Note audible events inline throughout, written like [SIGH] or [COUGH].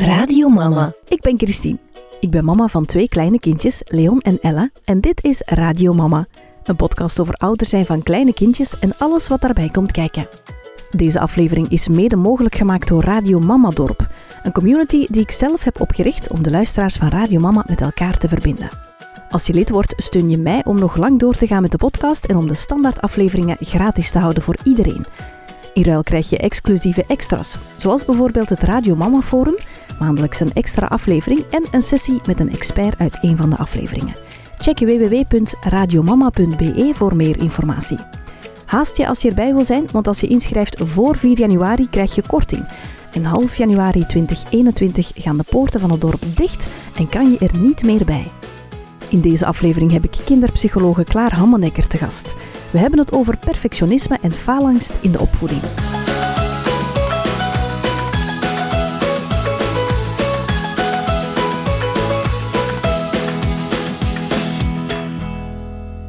Radio Mama. Ik ben Christine. Ik ben mama van twee kleine kindjes, Leon en Ella. En dit is Radio Mama. Een podcast over ouder zijn van kleine kindjes en alles wat daarbij komt kijken. Deze aflevering is mede mogelijk gemaakt door Radio Mama Dorp. Een community die ik zelf heb opgericht om de luisteraars van Radio Mama met elkaar te verbinden. Als je lid wordt, steun je mij om nog lang door te gaan met de podcast en om de standaardafleveringen gratis te houden voor iedereen. In ruil krijg je exclusieve extra's, zoals bijvoorbeeld het Radio Mama Forum, maandelijks een extra aflevering en een sessie met een expert uit een van de afleveringen. Check www.radiomama.be voor meer informatie. Haast je als je erbij wil zijn, want als je inschrijft voor 4 januari krijg je korting. En half januari 2021 gaan de poorten van het dorp dicht en kan je er niet meer bij. In deze aflevering heb ik kinderpsychologe Klaar Hammenekker te gast. We hebben het over perfectionisme en faalangst in de opvoeding.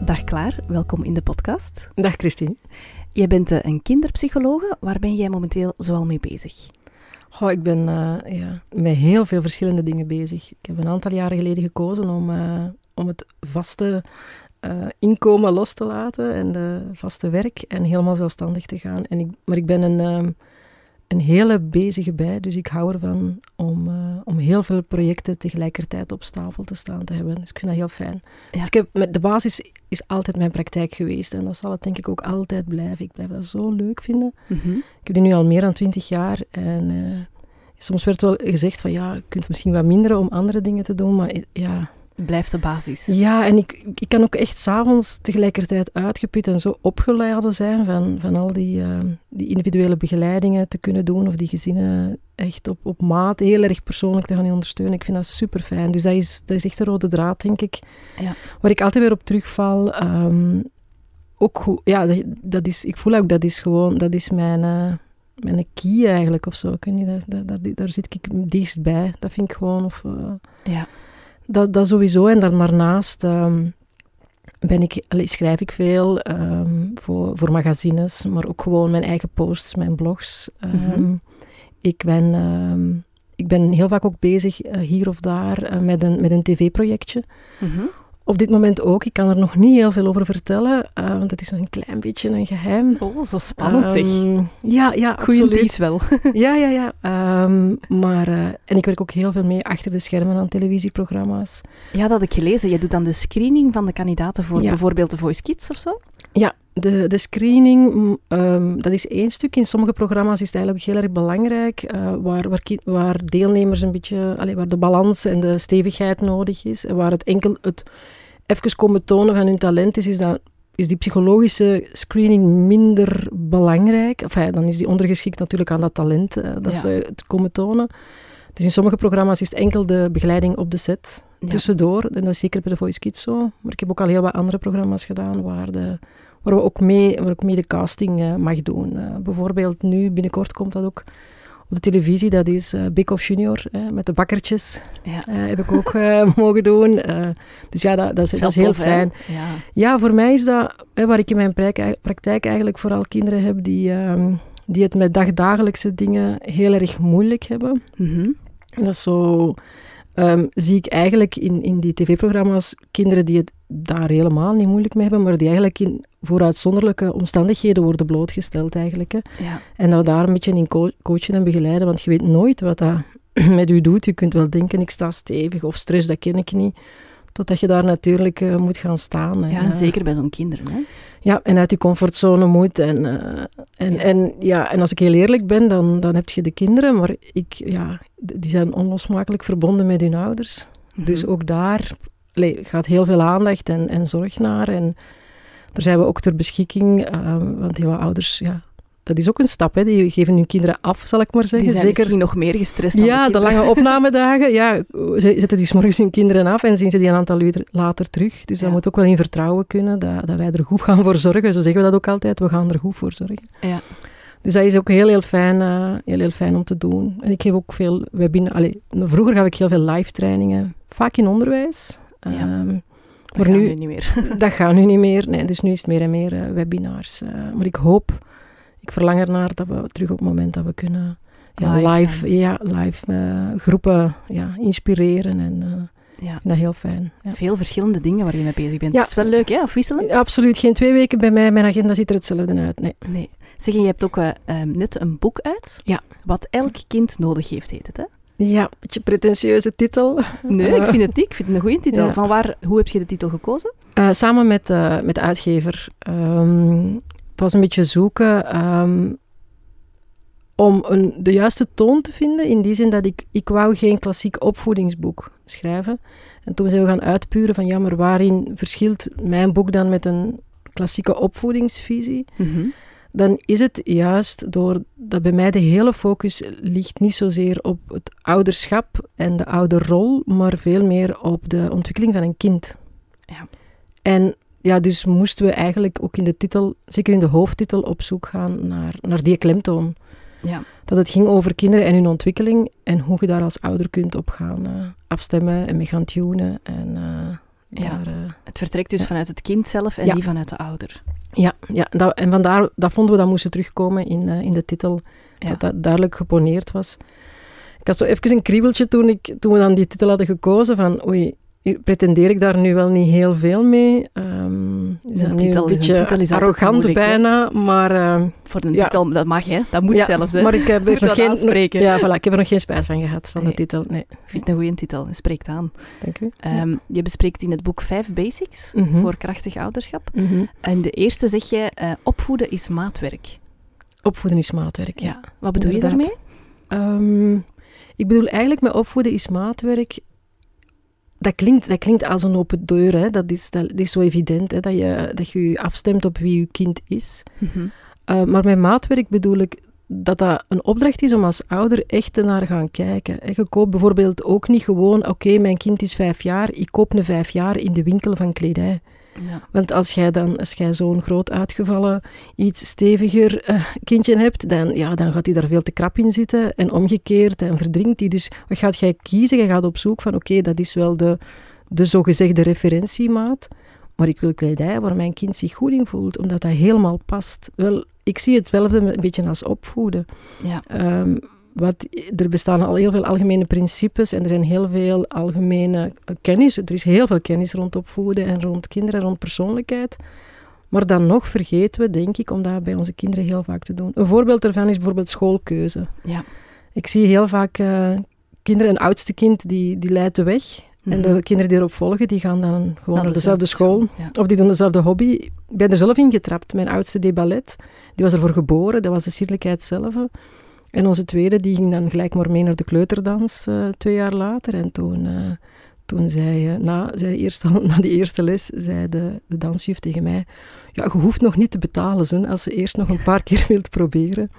Dag Klaar, welkom in de podcast. Dag Christine. Jij bent eh, een kinderpsychologe. Waar ben jij momenteel zoal mee bezig? Goh, ik ben uh, ja, met heel veel verschillende dingen bezig. Ik heb een aantal jaren geleden gekozen om, uh, om het vaste uh, inkomen los te laten en de vaste werk en helemaal zelfstandig te gaan. En ik, maar ik ben een, um, een hele bezige bij, dus ik hou ervan om, uh, om heel veel projecten tegelijkertijd op stapel te staan te hebben. Dus ik vind dat heel fijn. Ja. Dus ik heb, met de basis is altijd mijn praktijk geweest en dat zal het denk ik ook altijd blijven. Ik blijf dat zo leuk vinden. Mm -hmm. Ik heb die nu al meer dan twintig jaar en uh, soms werd wel gezegd van ja, je kunt misschien wat minderen om andere dingen te doen, maar ja blijft de basis. Ja, en ik, ik kan ook echt s'avonds tegelijkertijd uitgeput en zo opgeladen zijn van, van al die, uh, die individuele begeleidingen te kunnen doen of die gezinnen echt op, op maat heel erg persoonlijk te gaan ondersteunen. Ik vind dat super fijn. Dus dat is, dat is echt een rode draad, denk ik. Ja. Waar ik altijd weer op terugval. Um, ook, ja, dat, dat, is, ik voel ook dat is gewoon, dat is mijn... Uh, mijn key eigenlijk of zo. Ik weet niet, daar, daar, daar zit ik dichtst bij. Dat vind ik gewoon. Of, uh, ja. Dat, dat sowieso. En daarnaast um, ben ik, schrijf ik veel um, voor, voor magazines, maar ook gewoon mijn eigen posts, mijn blogs. Um, mm -hmm. Ik ben... ik ben heel vaak ook bezig, uh, hier of daar, uh, met een, met een tv-projectje. Mm -hmm. Op dit moment ook. Ik kan er nog niet heel veel over vertellen, uh, want het is nog een klein beetje een geheim. Oh, zo spannend um, zeg. Ja, ja, Goeie absoluut. wel. [LAUGHS] ja, ja, ja. Um, maar, uh, en ik werk ook heel veel mee achter de schermen aan televisieprogramma's. Ja, dat had ik gelezen. Je doet dan de screening van de kandidaten voor ja. bijvoorbeeld de Voice Kids of zo? Ja, de, de screening, um, dat is één stuk. In sommige programma's is het eigenlijk heel erg belangrijk, uh, waar, waar, waar, deelnemers een beetje, allez, waar de balans en de stevigheid nodig is. En waar het enkel het even komen tonen van hun talent is, is, dat, is die psychologische screening minder belangrijk. Enfin, dan is die ondergeschikt natuurlijk aan dat talent uh, dat ja. ze het komen tonen. Dus in sommige programma's is het enkel de begeleiding op de set ja. tussendoor. En dat is zeker bij de Voice Kids zo. Maar ik heb ook al heel wat andere programma's gedaan waar, de, waar we ook mee, waar ook mee de casting uh, mag doen. Uh, bijvoorbeeld nu, binnenkort komt dat ook op de televisie. Dat is uh, Big of Junior, met de bakkertjes. Ja. heb ik ook [LAUGHS] mogen doen. dus ja, dat, dat, is, dat is heel tof, fijn. Ja. ja. voor mij is dat, waar ik in mijn praktijk eigenlijk vooral kinderen heb die... Um, die het met dagdagelijkse dingen heel erg moeilijk hebben. Mm -hmm. En dat is zo... Um, zie ik eigenlijk in, in die tv-programma's kinderen die het daar helemaal niet moeilijk mee hebben, maar die eigenlijk in, voor uitzonderlijke omstandigheden worden blootgesteld eigenlijk. Hè. Ja. En nou daar een beetje in co coachen en begeleiden, want je weet nooit wat dat [CLEARS THROAT] met u doet. Je kunt wel denken, ik sta stevig, of stress, dat ken ik niet. Totdat je daar natuurlijk uh, moet gaan staan. Ja, en, zeker bij zo'n kinderen. Hè? Ja, en uit die comfortzone moet. En, uh, en, ja. En, ja, en als ik heel eerlijk ben, dan, dan heb je de kinderen, maar ik, ja, die zijn onlosmakelijk verbonden met hun ouders. Mm -hmm. Dus ook daar gaat heel veel aandacht en, en zorg naar. En daar zijn we ook ter beschikking, want heel ouders... Ja, dat is ook een stap, hè. die geven hun kinderen af, zal ik maar zeggen. Die zijn Zeker, misschien nog meer gestrest dan Ja, de, de lange [LAUGHS] opnamedagen. Ja, zetten die s'morgens hun kinderen af en zien ze die een aantal uur later terug. Dus ja. dat moet ook wel in vertrouwen kunnen, dat, dat wij er goed gaan voor zorgen. Zo zeggen we dat ook altijd, we gaan er goed voor zorgen. Ja. Dus dat is ook heel, heel fijn, uh, heel, heel fijn om te doen. En ik geef ook veel webinars. Allee, vroeger gaf ik heel veel live trainingen, vaak in onderwijs. Ja. Um, dat gaat nu niet meer. [LAUGHS] dat gaat nu niet meer. Nee, dus nu is het meer en meer uh, webinars. Uh, maar ik hoop, ik verlang ernaar dat we terug op het moment dat we kunnen ja, Live, live, ja. live eh, groepen ja, inspireren. En eh, Ja. dat heel fijn. Ja. Veel verschillende dingen waar je mee bezig bent. Ja. Het is wel leuk, hè? Afwisselend? Absoluut geen twee weken bij mij. Mijn agenda ziet er hetzelfde uit. Nee. Nee. Zeg, je hebt ook eh, ehm, net een boek uit. Ja. Wat elk kind nodig heeft, heet het, hè? Ja, een beetje pretentieuze titel. Nee, ik vind het [LAUGHS] niet. Ik vind het een goede titel. Ja. Van waar, hoe heb je de titel gekozen? Samen met, met de uitgever. Ehm, was een beetje zoeken ehm, om een, de juiste toon te vinden. In die zin dat ik, ik wou geen klassiek opvoedingsboek schrijven. En toen zijn we gaan uitpuren van ja, maar waarin verschilt mijn boek dan met een klassieke opvoedingsvisie? dan is het juist door dat bij mij de hele focus ligt niet zozeer op het ouderschap en de ouderrol, maar veel meer op de ontwikkeling van een kind. Ja. En ja, dus moesten we eigenlijk ook in de titel, zeker in de hoofdtitel, op zoek gaan naar, naar die klemtoon. Ja. Dat het ging over kinderen en hun ontwikkeling en hoe je daar als ouder kunt op gaan eh, afstemmen en mee gaan tunen. En, eh, Ja. daar, eh, Het vertrekt dus Ja. vanuit het kind zelf en Ja. niet vanuit de ouder. Ja, ja dat, en vandaar dat vonden we dat moesten terugkomen in, in de titel, dat dat duidelijk geponeerd was. Ik had zo even een kriebeltje toen, ik, toen we dan die titel hadden gekozen van oei, pretendeer ik daar nu wel niet heel veel mee. Ehm is dat titel een beetje titel is arrogant moeilijk, bijna, maar... ehm, Voor een Ja. titel, dat mag, hè? Dat moet ja, zelfs, hè? Maar ik heb, [LAUGHS] er nog geen, aanspreken. ja, voilà, ik heb er nog geen spijt van gehad, van Nee. de titel. Nee, Ik vind het een goede titel. Het spreekt aan. dank u. Ehm, je bespreekt in het boek vijf basics Mhm. voor krachtig ouderschap. Mhm. En de eerste zeg je, eh, opvoeden is maatwerk. Opvoeden is maatwerk, ja. Wat bedoel Inderdaad. je daarmee? Ik bedoel eigenlijk met opvoeden is maatwerk. Dat klinkt, dat klinkt als een open deur. Hè. Dat, is, dat, dat is zo evident hè, dat, je, dat je je afstemt op wie je kind is. Mhm. Uh, maar met maatwerk bedoel ik dat dat een opdracht is om als ouder echt te naar gaan kijken. En je koopt bijvoorbeeld ook niet gewoon, oké, mijn kind is vijf jaar, ik koop een vijf jaar in de winkel van kledij. Ja. Want als jij dan, als jij zo'n groot uitgevallen, iets steviger eh, kindje hebt, dan, ja, dan gaat hij daar veel te krap in zitten. En omgekeerd, dan verdrinkt hij. Dus wat gaat jij kiezen? Je gaat op zoek van, oké, dat is wel de, de zogezegde referentiemaat. Maar ik wil kledij waar mijn kind zich goed in voelt, omdat dat helemaal past. Wel, ik zie hetzelfde een beetje als opvoeden. Ja. Ehm, wat, er bestaan al heel veel algemene principes en er zijn heel veel algemene kennis. Er is heel veel kennis rond opvoeden en rond kinderen en rond persoonlijkheid. Maar dan nog vergeten we, denk ik, om dat bij onze kinderen heel vaak te doen. Een voorbeeld daarvan is bijvoorbeeld schoolkeuze. Ja. Ik zie heel vaak uh, kinderen, een oudste kind, die, die leidt de weg. Mm -hmm. En de kinderen die erop volgen, die gaan dan gewoon naar, naar dezelfde school. school. Ja. Of die doen dezelfde hobby. Ik ben er zelf in getrapt. Mijn oudste deed ballet. Die was ervoor geboren. Dat was de sierlijkheid zelf. En onze tweede, die ging dan gelijk maar mee naar de kleuterdans uh, twee jaar later. En toen, uh, toen zei, uh, na, zei eerst, [LAUGHS] na die eerste les, zei de, de dansjuf tegen mij... Ja, je hoeft nog niet te betalen, ze, als ze eerst nog een paar keer [LAUGHS] wilt proberen.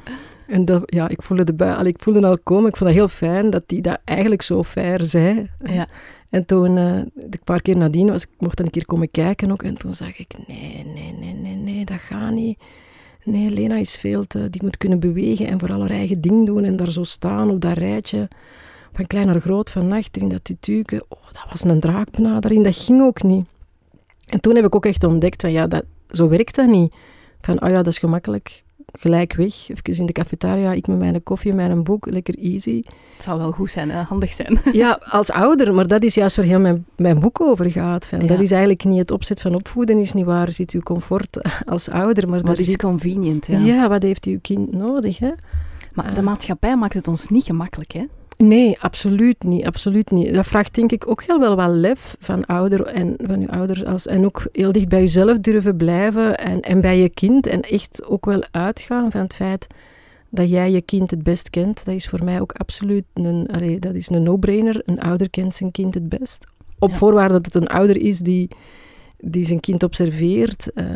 En dat, ja, ik voelde, de bui, ik voelde al komen. Ik vond het heel fijn dat die dat eigenlijk zo fair zei. Ja. En toen, uh, een paar keer nadien, was, ik mocht dan een keer komen kijken ook. En toen zag ik, nee, nee, nee, nee, nee, dat gaat niet. Nee, Lena is veel te... Die moet kunnen bewegen en vooral haar eigen ding doen. En daar zo staan op dat rijtje. Van klein naar groot, van achter in dat tutuke. Oh, dat was een draakbenadering. Dat ging ook niet. En toen heb ik ook echt ontdekt van, ja, dat, zo werkt dat niet. Van, oh ja, dat is gemakkelijk. Gelijk weg. Even in de cafetaria, ik met mijn koffie, mijn boek. Lekker easy. Het zou wel goed zijn, hè? handig zijn. [LAUGHS] Ja, als ouder. Maar dat is juist waar heel mijn, mijn boek over gaat. Ja. Dat is eigenlijk niet het opzet van opvoeden. is niet waar zit uw comfort [LAUGHS] als ouder. Maar, dat is zit... convenient, ja. Ja, wat heeft uw kind nodig, hè? Maar de maatschappij maakt het ons niet gemakkelijk, hè? Nee, absoluut niet, absoluut niet. Dat vraagt denk ik ook heel wel wat lef van ouder en van uw ouders als, en ook heel dicht bij jezelf durven blijven en, en bij je kind en echt ook wel uitgaan van het feit dat jij je kind het best kent. Dat is voor mij ook absoluut een, allee, dat is een no-brainer. Een ouder kent zijn kind het best. Op ja. voorwaarde dat het een ouder is die, die zijn kind observeert, uh,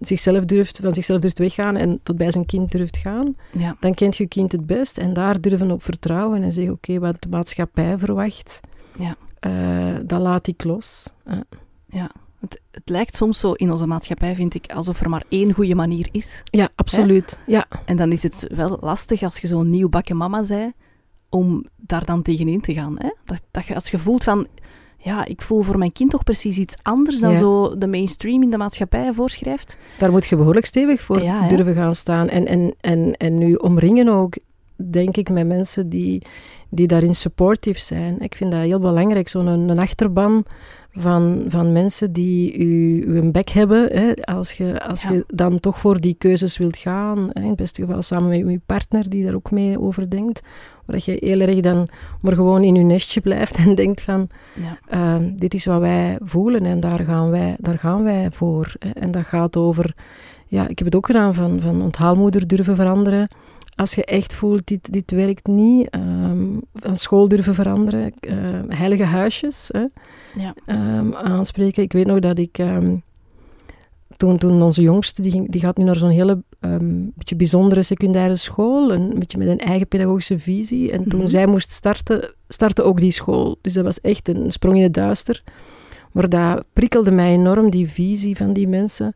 zichzelf durft, van zichzelf durft weggaan en tot bij zijn kind durft gaan, ja. dan kent je kind het best en daar durven op vertrouwen en zeggen, oké, okay, wat de maatschappij verwacht, ja. uh, dat laat ik los. Uh. Ja, het, het, lijkt soms zo in onze maatschappij, vind ik, alsof er maar één goede manier is. Ja, absoluut. Hè? Ja. En dan is het wel lastig als je zo'n nieuw bakken mama zei, om daar dan tegenin te gaan. Hè? Dat, dat je, als je voelt van, ja, ik voel voor mijn kind toch precies iets anders dan ja. zo de mainstream in de maatschappij voorschrijft. Daar moet je behoorlijk stevig voor ja, durven gaan staan. En, en, en, en nu omringen ook denk ik, met mensen die, die daarin supportief zijn. Ik vind dat heel belangrijk, zo'n een, achterban van, van mensen die u, u een bek hebben. Hè, als je, als je dan toch voor die keuzes wilt gaan, hè, in het beste geval samen met je partner die daar ook mee over denkt, dat je heel erg dan maar gewoon in je nestje blijft en denkt van, ja. Ehm, dit is wat wij voelen en daar gaan wij, daar gaan wij voor. En dat gaat over, ja, ik heb het ook gedaan van, van onthaalmoeder durven veranderen. Als je echt voelt, dit, dit werkt niet, um, van school durven veranderen, uh, heilige huisjes hè, ja. Ehm, aanspreken. Ik weet nog dat ik toen, toen onze jongste, die, ging, die gaat nu naar zo'n hele beetje bijzondere secundaire school, een beetje met een eigen pedagogische visie. En toen mhm. zij moest starten, startte ook die school. Dus dat was echt een sprong in het duister. Maar dat prikkelde mij enorm, die visie van die mensen.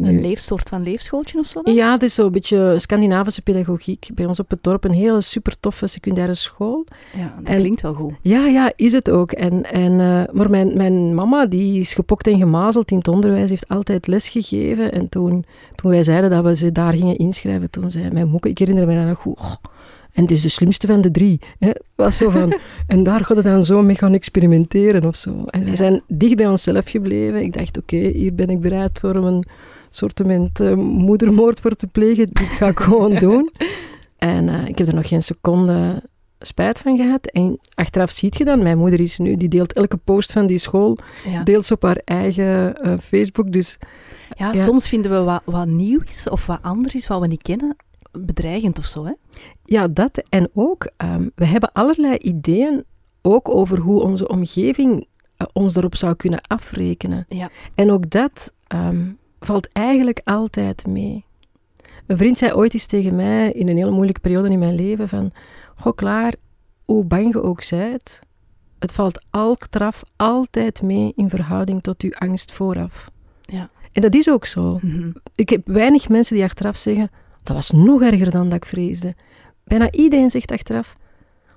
Een leefsoort van leefschooltje of zo? Dan? Ja, het is zo'n beetje Scandinavische pedagogiek. Bij ons op het dorp een hele super toffe secundaire school. Ja, dat klinkt wel goed. Ja, ja, is het ook. En, en, uh, maar mijn, mijn mama, die is gepokt en gemazeld in het onderwijs, heeft altijd les gegeven. En toen, toen wij zeiden dat we ze daar gingen inschrijven, toen zei mijn moeke, ik herinner me dat nog goed, oh, en het is de slimste van de drie. Hè? Was zo van, [LAUGHS] en daar gaat het dan zo mee gaan experimenteren of zo. En wij zijn dicht bij onszelf gebleven. Ik dacht, oké, hier ben ik bereid voor een soortement uh, moedermoord voor te plegen. Dit ga ik gewoon [LAUGHS] doen. En uh, ik heb er nog geen seconde spijt van gehad. En achteraf ziet je dan, mijn moeder is nu, die deelt elke post van die school, deelt ze op haar eigen uh, Facebook. Dus, ja, ja, soms vinden we wat, wat nieuw is of wat anders is, wat we niet kennen, bedreigend of zo, hè? Ja, dat. En ook, um, we hebben allerlei ideeën ook over hoe onze omgeving ons daarop zou kunnen afrekenen. Ja. En ook dat um, valt eigenlijk altijd mee. Een vriend zei ooit eens tegen mij in een hele moeilijke periode in mijn leven van, goh klaar, hoe bang je ook zijt, het valt altraf altijd mee in verhouding tot uw angst vooraf. Ja. En dat is ook zo. Mhm. Ik heb weinig mensen die achteraf zeggen, dat was nog erger dan dat ik vreesde. Bijna iedereen zegt achteraf,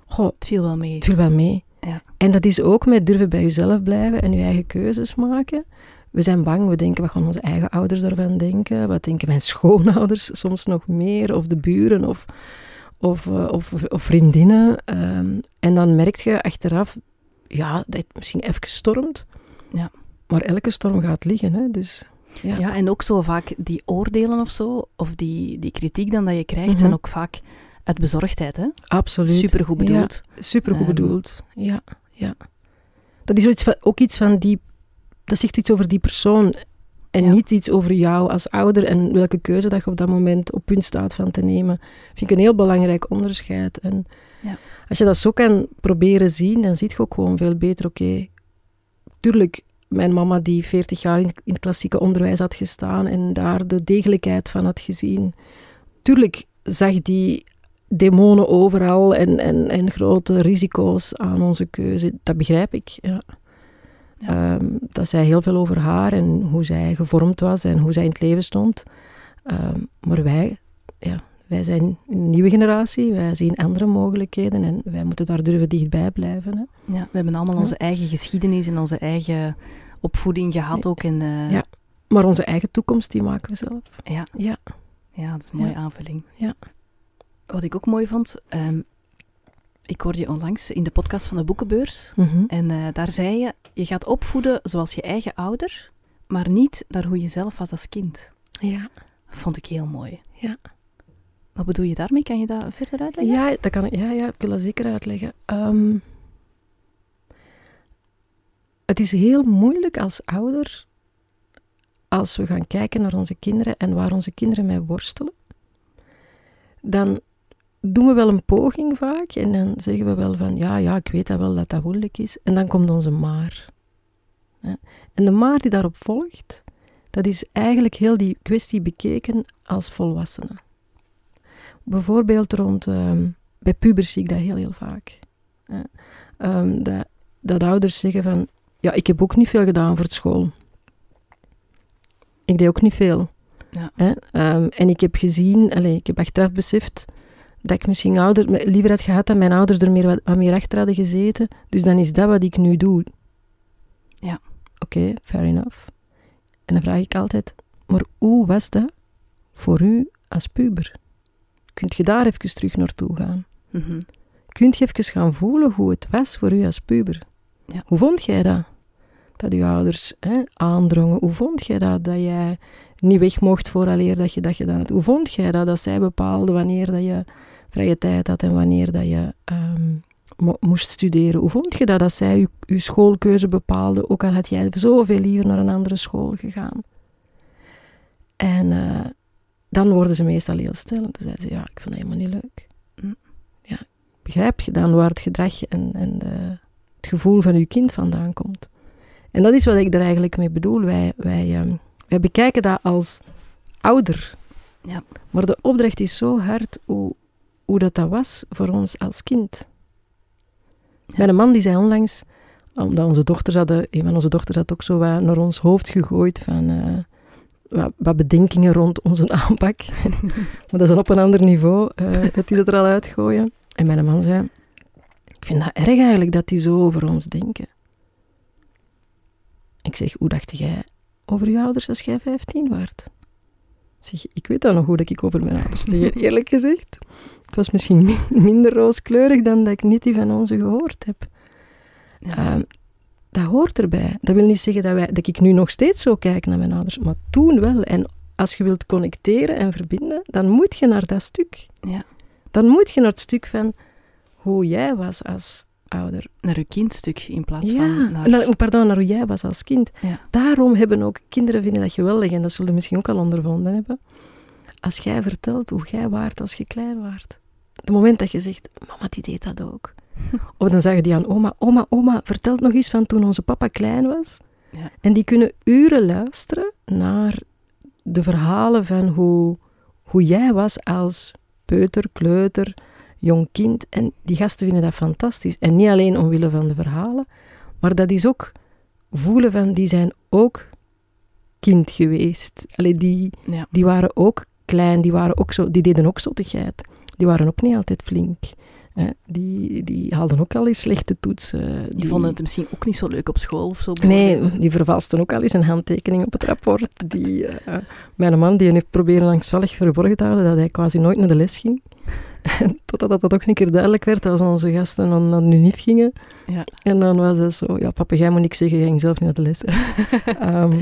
goh, het viel wel mee. Het viel wel mee. Ja. En dat is ook met durven bij jezelf blijven en je eigen keuzes maken. We zijn bang, we denken, wat gaan onze eigen ouders ervan denken? Wat denken mijn [LAUGHS] schoonouders soms nog meer? Of de buren of, of, eh, of, of, vriendinnen? Ehm, en dan merk je achteraf, ja, dat het misschien even stormt. Ja. Maar elke storm gaat liggen, hè? dus... Ja. ja, en ook zo vaak die oordelen of zo, of die, die kritiek dan dat je krijgt, zijn mhm. ook vaak uit bezorgdheid, hè? Absoluut. Supergoed bedoeld. Ja, supergoed um, bedoeld, ja. ja. Dat is iets van, ook iets van die dat zegt iets over die persoon en niet iets over jou als ouder en welke keuze dat je op dat moment op punt staat van te nemen. Vind ik een heel belangrijk onderscheid. En ja. als je dat zo kan proberen zien, dan zie je ook gewoon veel beter, oké, tuurlijk, mijn mama die 40 jaar in, het klassieke onderwijs had gestaan en daar de degelijkheid van had gezien. Tuurlijk zag die demonen overal en, en, en grote risico's aan onze keuze. Dat begrijp ik, ja. Ehm, dat zei heel veel over haar en hoe zij gevormd was en hoe zij in het leven stond. Ehm, maar wij, ja, wij zijn een nieuwe generatie, wij zien andere mogelijkheden en wij moeten daar durven dichtbij blijven. Hè. Ja, we hebben allemaal onze eigen geschiedenis en onze eigen opvoeding gehad ook. In, Ja, maar onze eigen toekomst, die maken we zelf. Ja, ja. ja dat is een mooie aanvulling. Ja. Wat ik ook mooi vond, um, ik hoorde je onlangs in de podcast van de Boekenbeurs. Mhm. En uh, daar zei je, je gaat opvoeden zoals je eigen ouder, maar niet naar hoe je zelf was als kind. Ja. Dat vond ik heel mooi. Ja. Wat bedoel je daarmee? Kan je dat verder uitleggen? Ja, dat kan ik, ja, ja, ik wil dat zeker uitleggen. Um, het is heel moeilijk als ouder als we gaan kijken naar onze kinderen en waar onze kinderen mee worstelen. Dan doen we wel een poging vaak en dan zeggen we wel van ja, ja, ik weet dat wel dat dat moeilijk is. En dan komt onze maar. En de maar die daarop volgt, dat is eigenlijk heel die kwestie bekeken als volwassene. Bijvoorbeeld rond, um, bij pubers zie ik dat heel, heel vaak. Um, dat, dat ouders zeggen van, ja, ik heb ook niet veel gedaan voor school. Ik deed ook niet veel. Ja. Um, en ik heb gezien, allez, ik heb achteraf beseft dat ik misschien ouder, liever had gehad dat mijn ouders er meer, wat, meer achter hadden gezeten. Dus dan is dat wat ik nu doe. Ja. Oké, fair enough. En dan vraag ik altijd, maar hoe was dat voor u als puber? kunt je daar even terug naartoe gaan? Mhm. Kunt je even gaan voelen hoe het was voor u als puber? Ja. Hoe vond jij dat? Dat je ouders hè, aandrongen. Hoe vond jij dat? Dat jij niet weg mocht vooraleer dat je dat gedaan had. Hoe vond jij dat? Dat zij bepaalden wanneer dat je vrije tijd had en wanneer dat je ehm, mo- moest studeren. Hoe vond je dat? Dat zij je, schoolkeuze bepaalden, ook al had jij zoveel liever naar een andere school gegaan. En eh, dan worden ze meestal heel stil. En toen zeiden ze, ja, ik vond dat helemaal niet leuk. Hm. Ja, begrijp je dan waar het gedrag en, en de- het gevoel van je kind vandaan komt? En dat is wat ik er eigenlijk mee bedoel. Wij, wij, ehm, wij bekijken dat als ouder. Ja. Maar de opdracht is zo hard hoe, hoe dat, dat was voor ons als kind. Ja. Mijn man die zei onlangs, omdat onze dochters hadden, een van onze dochters had ook zo wat naar ons hoofd gegooid van eh, wat, wat bedenkingen rond onze aanpak. [LAUGHS] maar dat is dan op een ander niveau, eh, dat die dat er al uitgooien. En mijn man zei, ik vind dat erg eigenlijk dat die zo over ons denken. Ik zeg, hoe dacht jij over je ouders als jij 15 waart? Ik zeg, ik weet dan nog hoe dat ik over mijn ouders [LAUGHS] denk. Eerlijk gezegd, het was misschien mi- [LAUGHS] minder rooskleurig dan dat ik niet die van onze gehoord heb. Ja. Ehm, dat hoort erbij. Dat wil niet zeggen dat, wij, dat ik nu nog steeds zo kijk naar mijn ouders, maar toen wel. En als je wilt connecteren en verbinden, dan moet je naar dat stuk. Ja. Dan moet je naar het stuk van hoe jij was als ouder. Naar uw kindstuk in plaats Ja, van naar... naar, pardon, naar hoe jij was als kind. Ja. Daarom hebben ook kinderen vinden dat geweldig, en dat zullen misschien ook al ondervonden hebben. Als jij vertelt hoe jij waart als je klein waart. Het moment dat je zegt, mama die deed dat ook. [LAUGHS] Of dan zeggen die aan oma, oma, oma, vertel nog eens van toen onze papa klein was. Ja. En die kunnen uren luisteren naar de verhalen van hoe, hoe jij was als peuter, kleuter, jong kind. En die gasten vinden dat fantastisch. En niet alleen omwille van de verhalen, maar dat is ook voelen van, die zijn ook kind geweest. Allee, die, Ja. die waren ook klein, die, waren ook zo, die deden ook zottigheid. Die waren ook niet altijd flink. Hè. Die, die haalden ook al eens slechte toetsen. Die vonden het misschien ook niet zo leuk op school of zo. Nee, die vervalsten ook al eens een handtekening op het rapport. Die, eh, mijn man die heeft proberen langzalig verborgen te houden dat hij quasi nooit naar de les ging. [LAUGHS] Totdat dat ook een keer duidelijk werd als onze gasten dan de niet gingen. Ja. En dan was het zo, ja papa, jij moet niks zeggen, jij ging zelf niet naar de les. [LAUGHS] Ehm,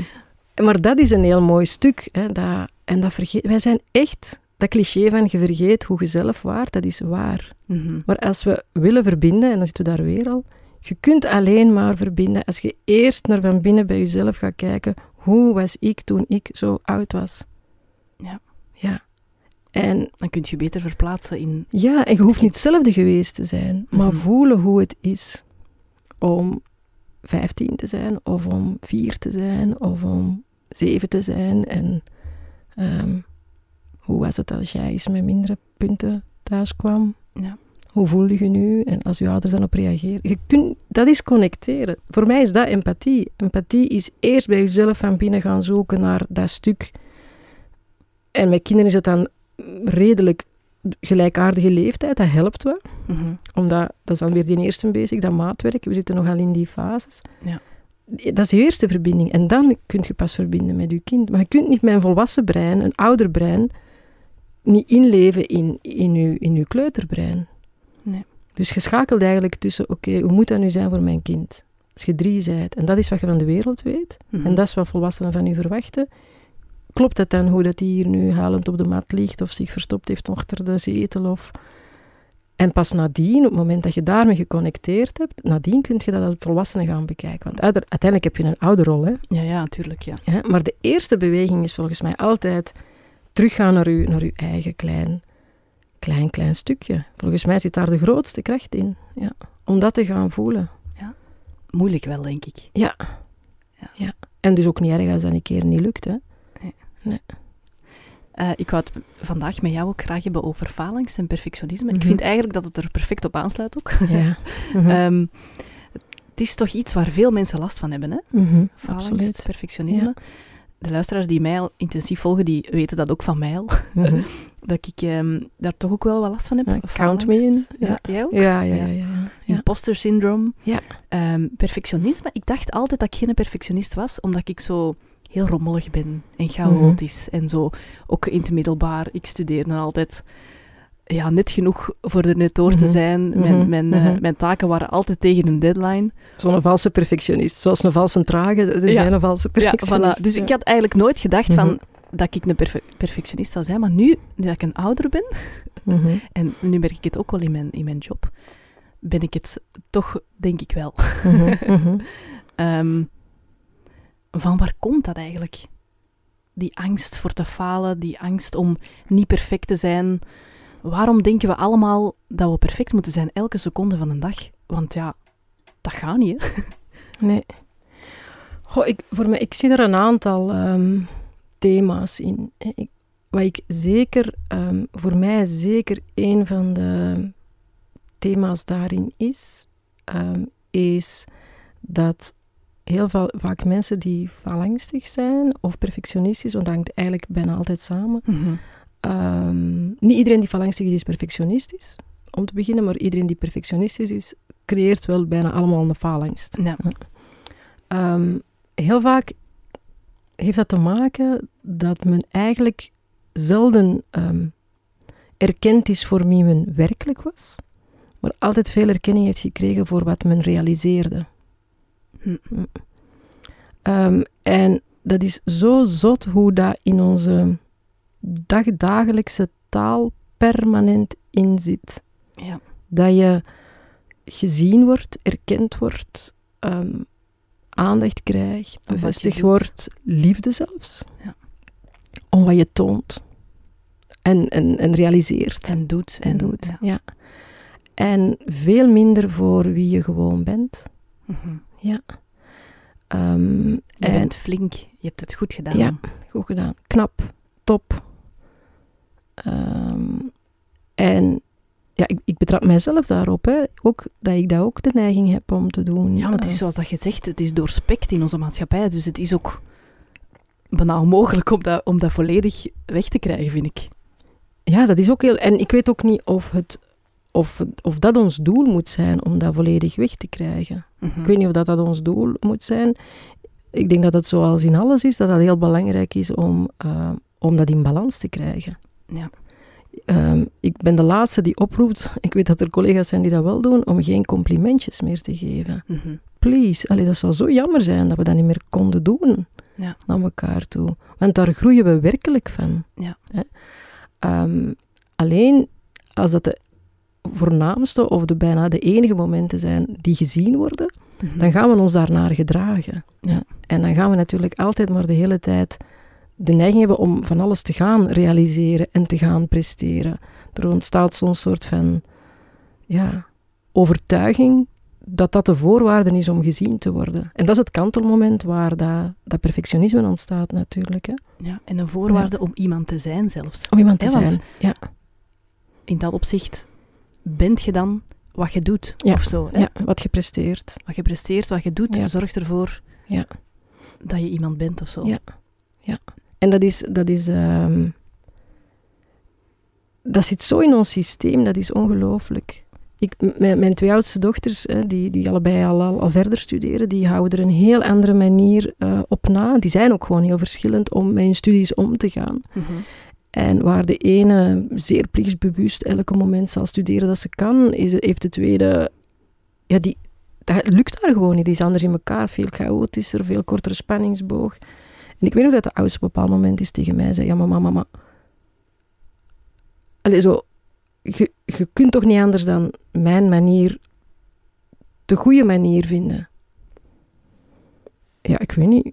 maar dat is een heel mooi stuk. Hè, dat, en dat vergeet, wij zijn echt, dat cliché van je vergeet hoe je zelf waart, dat is waar. Mhm. Maar als we willen verbinden, en dan zitten we daar weer al, je kunt alleen maar verbinden als je eerst naar van binnen bij jezelf gaat kijken, hoe was ik toen ik zo oud was? Ja. Ja. En Dan kun je beter verplaatsen in... ja, en je hoeft niet hetzelfde geweest te zijn, maar Mhm. voelen hoe het is om 15 te zijn, of om 4 te zijn, of om 7 te zijn. En ehm, hoe was het als jij eens met mindere punten thuis kwam? Ja. Hoe voel je nu? En als je ouders dan op reageren. Je kunt, dat is connecteren. Voor mij is dat empathie. Empathie is eerst bij jezelf van binnen gaan zoeken naar dat stuk. En met kinderen is het dan redelijk gelijkaardige leeftijd. Dat helpt wel. Mhm. Omdat, dat is dan weer die eerste basic, dat maatwerk. We zitten nogal in die fases. Ja. Dat is de eerste verbinding. En dan kun je pas verbinden met je kind. Maar je kunt niet met een volwassen brein, een ouder brein, niet inleven in, in, je, in je kleuterbrein. Nee. Dus je schakelt eigenlijk tussen, oké, hoe moet dat nu zijn voor mijn kind? Als je drie bent, en dat is wat je van de wereld weet, Mhm. en dat is wat volwassenen van u verwachten, klopt het dan hoe dat die hier nu halend op de mat ligt, of zich verstopt heeft achter de zetel, of... En pas nadien, op het moment dat je daarmee geconnecteerd hebt, nadien kun je dat als volwassene gaan bekijken. Want uiteindelijk heb je een ouderrol, hè. Ja, ja, natuurlijk, ja. Ja, maar de eerste beweging is volgens mij altijd teruggaan naar uw, naar uw eigen klein, klein, klein stukje. Volgens mij zit daar de grootste kracht in. Ja. Om dat te gaan voelen. Moeilijk wel, denk ik. Ja. Ja. ja. En dus ook niet erg als dat een keer niet lukt. Hè. Eh, ik wou het vandaag met jou ook graag hebben over faalangst en perfectionisme. Ik Mhm. vind eigenlijk dat het er perfect op aansluit ook. Ja. [LAUGHS] Mhm. Ehm, het is toch iets waar veel mensen last van hebben, hè? Faalangst, Absoluut. perfectionisme. De luisteraars die mij al intensief volgen, die weten dat ook van mij al. Mhm. [LAUGHS] Dat ik ehm, daar toch ook wel wat last van heb. Ja, count me in. Ja. Jij ook? Ja, ja, ja. ja. Imposter syndrome. Ja. Ehm, perfectionisme. Ik dacht altijd dat ik geen perfectionist was, omdat ik zo heel rommelig ben en chaotisch. Mhm. En zo, ook in het middelbaar. Ik studeerde altijd ja, net genoeg voor er net door te Mhm. zijn. Mhm, Mijn, mijn, eh, mijn taken waren altijd tegen een deadline. Zo'n valse perfectionist. Zoals een valse trage, Ja. een valse Ja, perfectionist. voilà. Dus ja. ik had eigenlijk nooit gedacht van dat ik een perfe- perfectionist zou zijn. Maar nu, nu dat ik een ouder ben, en nu merk ik het ook wel in mijn, in mijn job, ben ik het toch, denk ik wel. [LAUGHS] Ehm, van waar komt dat eigenlijk? Die angst voor te falen, die angst om niet perfect te zijn. Waarom denken we allemaal dat we perfect moeten zijn elke seconde van een dag? Want ja, dat gaat niet, hè? [LAUGHS] Nee. Goh, ik, voor mij, ik zie er een aantal ehm, thema's in. hè. Ik, wat ik zeker, ehm, voor mij zeker een van de thema's daarin is, ehm, is dat heel va- vaak mensen die falangstig zijn of perfectionistisch, want dat hangt eigenlijk bijna altijd samen. Ehm, niet iedereen die falangstig is, is perfectionistisch, om te beginnen, maar iedereen die perfectionistisch is, creëert wel bijna allemaal een faalangst. Ja. Ehm, heel vaak heeft dat te maken dat men eigenlijk zelden ehm, erkend is voor wie men werkelijk was, maar altijd veel erkenning heeft gekregen voor wat men realiseerde. Hm. Ehm, en dat is zo zot hoe dat in onze dagdagelijkse taal permanent inzit. Ja. Dat je gezien wordt, erkend wordt, ehm, aandacht krijgt, bevestigd wordt, liefde zelfs. Ja. Om wat je toont en, en, en realiseert En doet. en doet. ja. Ja. En veel minder voor wie je gewoon bent. Mhm. Ehm, Je en bent flink, je hebt het goed gedaan. Ja. goed gedaan. Knap, top. Ehm, en ja, ik, ik betrap mijzelf daarop. Hè. Ook, dat ik dat ook de neiging heb om te doen. Ja, maar het is Eh, zoals dat je zegt, het is doorspekt in onze maatschappij. Dus het is ook bijna onmogelijk om dat, om dat volledig weg te krijgen, vind ik. ja, dat is ook heel... En ik weet ook niet of, het, of, of dat ons doel moet zijn om dat volledig weg te krijgen. Mhm. Ik weet niet of dat, dat ons doel moet zijn. Ik denk dat het zoals in alles is, dat dat heel belangrijk is om, eh, om dat in balans te krijgen. Ja. Ehm, ik ben de laatste die oproept, [LAUGHS] ik weet dat er collega's zijn die dat wel doen, om geen complimentjes meer te geven. Mhm. Please, allee, dat zou zo jammer zijn dat we dat niet meer konden doen Ja. naar elkaar toe. Want daar groeien we werkelijk van. Ja. Hè? Ehm, alleen als dat de voornaamste of de bijna de enige momenten zijn die gezien worden, Mhm. dan gaan we ons daarnaar gedragen. Ja. En dan gaan we natuurlijk altijd maar de hele tijd de neiging hebben om van alles te gaan realiseren en te gaan presteren. Er ontstaat zo'n soort van ja, overtuiging dat dat de voorwaarde is om gezien te worden. En dat is het kantelmoment waar dat, dat perfectionisme ontstaat natuurlijk. Hè? Ja, en een voorwaarde om iemand te zijn zelfs. Om iemand te zijn. Ja, In dat opzicht bent je dan wat je doet, Ja. of zo. Hè? ja, wat gepresteerd. Wat je presteert, wat je doet, Ja. zorgt ervoor Ja. dat je iemand bent of zo. Ja. En dat is... Dat is ehm, dat zit zo in ons systeem, dat is ongelooflijk. Ik, mijn, mijn twee oudste dochters, hè, die, die allebei al, al, al verder studeren, die houden er een heel andere manier eh, op na. Die zijn ook gewoon heel verschillend om met hun studies om te gaan. Mhm. En waar de ene zeer plichtsbewust elke moment zal studeren dat ze kan, is, heeft de tweede... Ja, die, dat lukt daar gewoon niet. Die is anders in elkaar, veel chaotischer, veel kortere spanningsboog. En ik weet nog dat de oudste op een bepaald moment is tegen mij zei, ja, maar mama, maar... Allee, zo... Je, je kunt toch niet anders dan mijn manier de goede manier vinden? Ja, ik weet niet.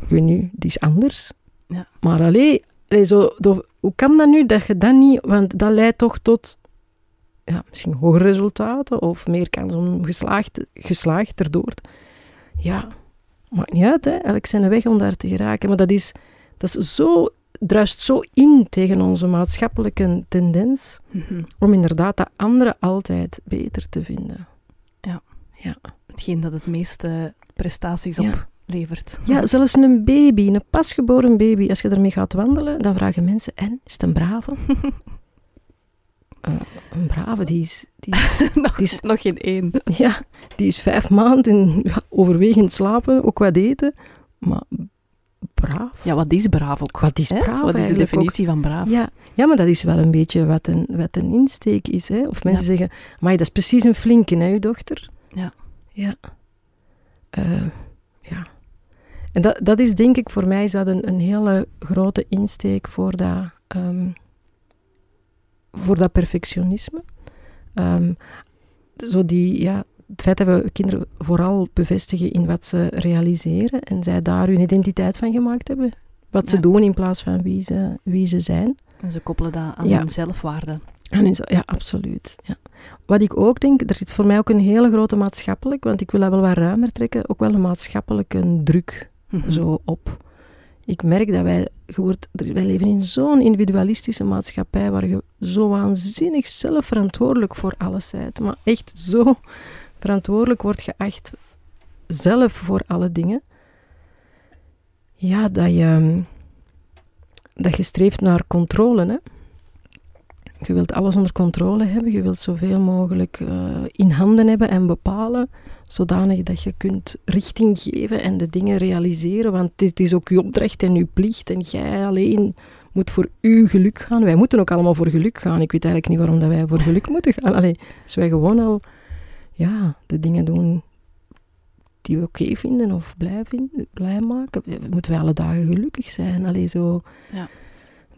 Ik weet niet, die is anders. Ja. Maar allee, allee zo, do- hoe kan dat nu dat je dat niet... Want dat leidt toch tot ja, misschien hogere resultaten of meer kans om geslaagd, geslaagd erdoor. Ja, maakt niet uit, hè. Elk zijn weg om daar te geraken. Maar dat is, dat is zo, druist zo in tegen onze maatschappelijke tendens Mhm. om inderdaad dat andere altijd beter te vinden. Hetgeen dat het meeste prestaties Ja. Oplevert. Ja, zelfs een baby, een pasgeboren baby, als je ermee gaat wandelen, dan vragen mensen, en, is het een brave? [LAUGHS] Eh, een brave, die is, die is, [LAUGHS] nog, die is- nog geen één. [LAUGHS] ja, die is vijf maanden in ja, overwegend slapen, ook wat eten, maar braaf. Ja, wat is braaf ook? Wat is hè? braaf Wat is de ook? definitie van braaf? Ja, Ja, maar dat is wel een beetje wat een, wat een insteek is. Hè? Of mensen zeggen, maar dat is precies een flinke, hè, uw dochter? Ja. Ja. Uh, ja. En dat, dat is denk ik, voor mij is dat een, een hele grote insteek voor dat, um, voor dat perfectionisme. Um, zo die, ja, het feit dat we kinderen vooral bevestigen in wat ze realiseren en zij daar hun identiteit van gemaakt hebben. Wat ze doen in plaats van wie ze, wie ze zijn. En ze koppelen dat aan hun zelfwaarde. Aan hun, ja, absoluut. Ja. Wat ik ook denk, er zit voor mij ook een hele grote maatschappelijk, want ik wil dat wel wat ruimer trekken, ook wel een maatschappelijke druk mhm. zo op. Ik merk dat wij, wij leven in zo'n individualistische maatschappij waar je zo waanzinnig zelf verantwoordelijk voor alles bent. Maar echt zo verantwoordelijk wordt geacht zelf voor alle dingen. Ja, dat je, dat je streeft naar controle. Hè? Je wilt alles onder controle hebben. Je wilt zoveel mogelijk uh, in handen hebben en bepalen. Zodanig dat je kunt richting geven en de dingen realiseren. Want dit is ook je opdracht en je plicht. En jij alleen moet voor uw geluk gaan. Wij moeten ook allemaal voor geluk gaan. Ik weet eigenlijk niet waarom dat wij voor geluk [LAUGHS] moeten gaan. Allee, als wij gewoon al ja, de dingen doen die we oké vinden of blij, vinden, blij maken, moeten wij alle dagen gelukkig zijn. Allee, zo... Ja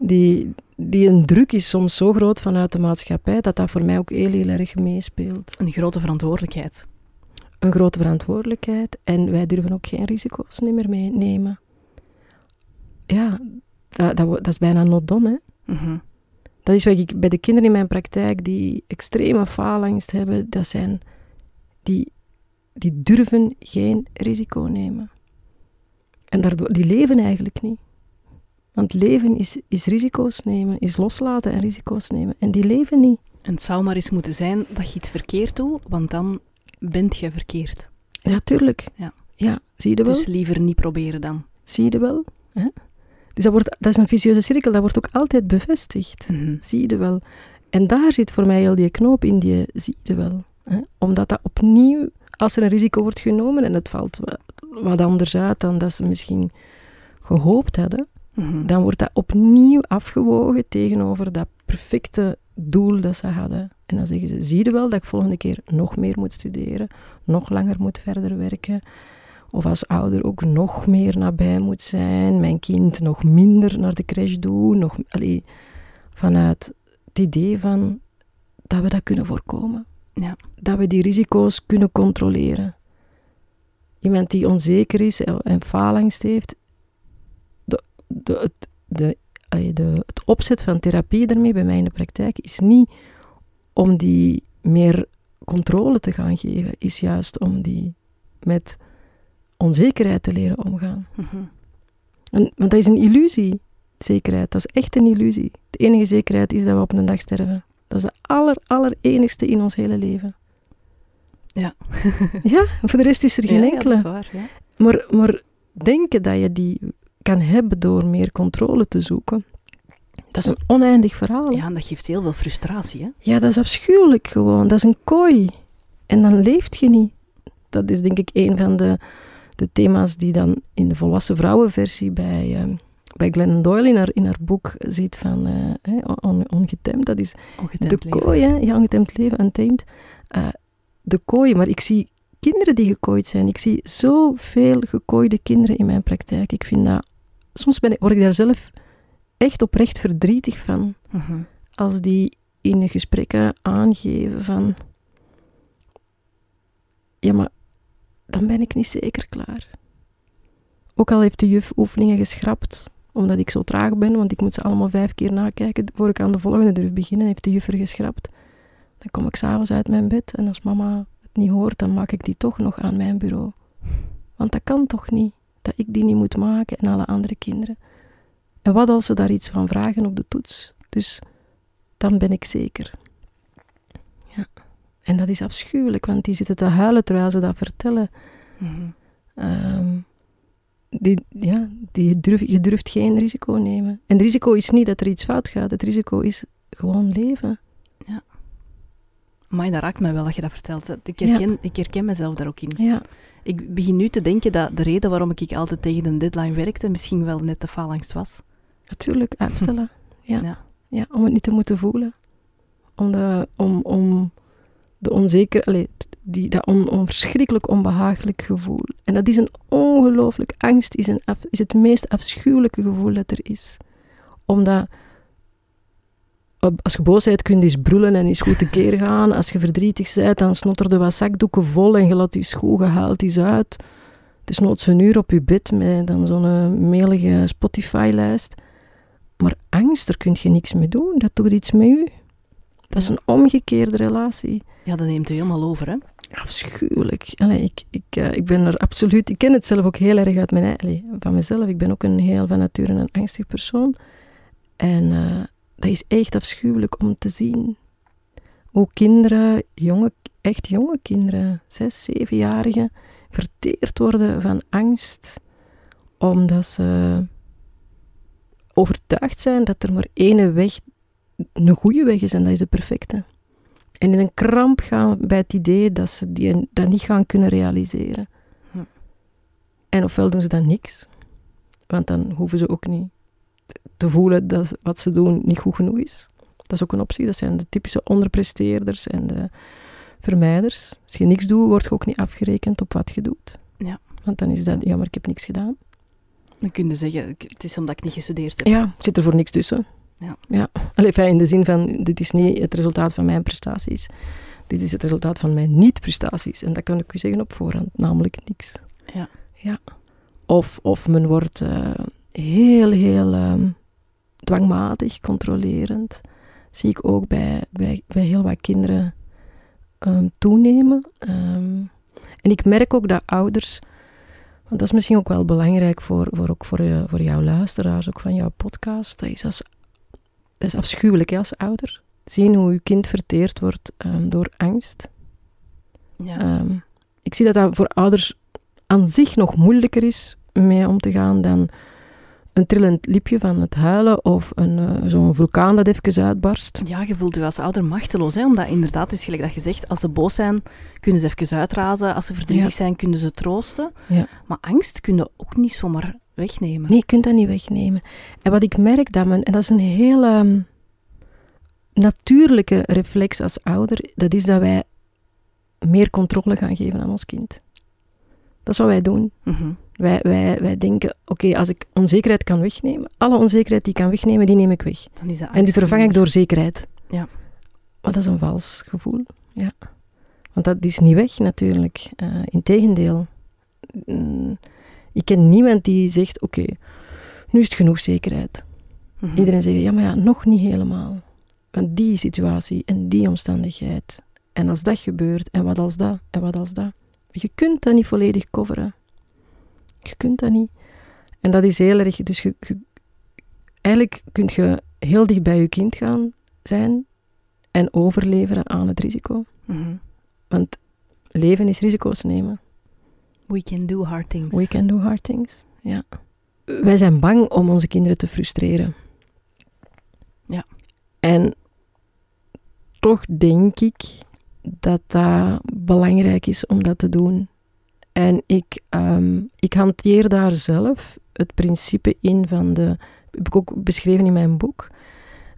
die, die een druk is soms zo groot vanuit de maatschappij dat dat voor mij ook heel, heel erg meespeelt. Een grote verantwoordelijkheid. Een grote verantwoordelijkheid en wij durven ook geen risico's meer meenemen. Ja, dat, dat, dat, is bijna not done, hè. Mhm. Dat is wat ik bij de kinderen in mijn praktijk die extreme faalangst hebben, dat zijn die, die durven geen risico nemen. En daardoor, die leven eigenlijk niet. Want leven is, is risico's nemen, is loslaten en risico's nemen. En die leven niet. En het zou maar eens moeten zijn dat je iets verkeerd doet, want dan bent je verkeerd. Ja, tuurlijk. Ja, ja zie je wel. Dus liever niet proberen dan. Zie je wel. Hè? Dus dat, wordt, dat is een vicieuze cirkel, dat wordt ook altijd bevestigd. Mhm. Zie je wel. En daar zit voor mij heel die knoop in, die zie je wel. Hè? Omdat dat opnieuw, als er een risico wordt genomen en het valt wat anders uit dan dat ze misschien gehoopt hadden, Mhm. Dan wordt dat opnieuw afgewogen tegenover dat perfecte doel dat ze hadden. En dan zeggen ze, zie je wel dat ik volgende keer nog meer moet studeren, nog langer moet verder werken. Of als ouder ook nog meer nabij moet zijn, mijn kind nog minder naar de crash doen. Nog, allee, vanuit het idee van dat we dat kunnen voorkomen. Ja. Dat we die risico's kunnen controleren. Iemand die onzeker is en faalangst heeft, de, het, de, de, het opzet van therapie daarmee bij mij in de praktijk is niet om die meer controle te gaan geven, is juist om die met onzekerheid te leren omgaan. Mhm. en, want dat is een illusie, zekerheid. Dat is echt een illusie. De enige zekerheid is dat we op een dag sterven. Dat is de aller, aller enigste in ons hele leven. Ja. ja, voor de rest is er [LAUGHS] geen enkele. Ja, dat is waar, ja. Maar, maar denken dat je die kan hebben door meer controle te zoeken. Dat is een oneindig verhaal. Ja, en dat geeft heel veel frustratie, hè? Ja, dat is afschuwelijk gewoon. Dat is een kooi. En dan leeft je niet. Dat is denk ik een van de, de thema's die dan in de volwassen vrouwenversie bij, uh, bij Glennon Doyle in haar, in haar boek ziet van uh, on, ongetemd. Dat is ongetemd de kooi, hè? Ja, ongetemd leven, untamed. Uh, de kooi, maar ik zie kinderen die gekooid zijn. Ik zie zoveel gekooide kinderen in mijn praktijk. Ik vind dat soms ben ik, word ik daar zelf echt oprecht verdrietig van. Mhm. Als die in de gesprekken aangeven van... Ja, maar dan ben ik niet zeker klaar. Ook al heeft de juf oefeningen geschrapt, omdat ik zo traag ben, want ik moet ze allemaal vijf keer nakijken voor ik aan de volgende durf beginnen, heeft de juffer geschrapt. Dan kom ik s'avonds uit mijn bed en als mama het niet hoort, dan maak ik die toch nog aan mijn bureau. Want dat kan toch niet? Dat ik die niet moet maken en alle andere kinderen. En wat als ze daar iets van vragen op de toets? Dus dan ben ik zeker. Ja. En dat is afschuwelijk, want die zitten te huilen terwijl ze dat vertellen. Mm die, ja, die durf, je durft geen risico nemen. En het risico is niet dat er iets fout gaat. Het risico is gewoon leven. Maar dat raakt mij wel dat je dat vertelt. Ik herken, ik herken mezelf daar ook in. Ja. Ik begin nu te denken dat de reden waarom ik altijd tegen een deadline werkte misschien wel net de faalangst was. Natuurlijk, uitstellen. [LAUGHS] Ja. ja. Ja, om het niet te moeten voelen. Om de, om, om de onzeker, allez, die, dat on, onverschrikkelijk onbehagelijk gevoel. En dat is een ongelooflijk angst, is, een af, is het meest afschuwelijke gevoel dat er is. Omdat als je boos bent, kun je eens brullen en eens goed tekeer gaan. Als je verdrietig bent, dan snotterde wat zakdoeken vol en je laat je schoen gehaald eens uit. Het is nooit een uur op je bed met dan zo'n eh, melige Spotify-lijst. Maar angst, daar kun je niks mee doen. Dat doet iets met u. Dat is een omgekeerde relatie. Ja, dat neemt u helemaal over, hè? Afschuwelijk. Allee, ik, ik, uh, ik ben er absoluut... Ik ken het zelf ook heel erg uit mijn, allee, van mezelf. Ik ben ook een heel van nature een angstig persoon. En uh, dat is echt afschuwelijk om te zien. Ook kinderen, jonge, echt jonge kinderen, zes, zevenjarigen, verteerd worden van angst omdat ze overtuigd zijn dat er maar één weg een goede weg is en dat is de perfecte. En in een kramp gaan bij het idee dat ze die, dat niet gaan kunnen realiseren. Hm. En ofwel doen ze dan niks, want dan hoeven ze ook niet te voelen dat wat ze doen niet goed genoeg is. Dat is ook een optie. Dat zijn de typische onderpresteerders en de vermijders. Als je niks doet, word je ook niet afgerekend op wat je doet. Ja. Want dan is dat, ja, maar ik heb niks gedaan. Dan kun je zeggen, het is omdat ik niet gestudeerd heb. Ja, zit er voor niks tussen. Ja. ja. Allee, in de zin van, dit is niet het resultaat van mijn prestaties. Dit is het resultaat van mijn niet-prestaties. En dat kan ik u zeggen op voorhand, namelijk niks. Ja. ja. Of, of men wordt uh, heel, heel um, dwangmatig, controlerend. Zie ik ook bij, bij, bij heel wat kinderen um, toenemen. Um, en ik merk ook dat ouders, want dat is misschien ook wel belangrijk voor, voor, ook voor, uh, voor jouw luisteraars, ook van jouw podcast, dat is, als, dat is afschuwelijk hè, als ouder. Zien hoe je kind verteerd wordt door angst. Ja. ik zie dat dat voor ouders aan zich nog moeilijker is mee om te gaan dan een trillend lipje van het huilen of een, uh, zo'n vulkaan dat even uitbarst. Ja, je voelt je als ouder machteloos, hè? omdat inderdaad, is gelijk dat je zegt, als ze boos zijn, kunnen ze even uitrazen. Als ze verdrietig ja. zijn, kunnen ze troosten. Ja. Maar angst kun je ook niet zomaar wegnemen. Nee, je kunt dat niet wegnemen. En wat ik merk, dat men, en dat is een hele um, natuurlijke reflex als ouder, dat is dat wij meer controle gaan geven aan ons kind. Dat is wat wij doen. Mm -hmm. Wij, wij, wij denken, oké, okay, als ik onzekerheid kan wegnemen, alle onzekerheid die ik kan wegnemen, die neem ik weg. Dan is dat en die vervang ik door zekerheid. Ja. Maar dat is een vals gevoel. Ja. Want dat is niet weg natuurlijk. Uh, Integendeel. Mm, ik ken niemand die zegt, oké, okay, nu is het genoeg zekerheid. Mm -hmm. Iedereen zegt, ja, maar ja, nog niet helemaal. Want die situatie en die omstandigheid. En als dat gebeurt, en wat als dat, en wat als dat. Je kunt dat niet volledig coveren. Je kunt dat niet. En dat is heel erg. Dus je, je, eigenlijk kun je heel dicht bij je kind gaan zijn en overleveren aan het risico. Mm -hmm. Want leven is risico's nemen. We can do hard things. We can do hard things, ja. Wij zijn bang om onze kinderen te frustreren. Ja. En toch denk ik dat dat belangrijk is om dat te doen. En ik, um, ik hanteer daar zelf het principe in van de... heb ik ook beschreven in mijn boek.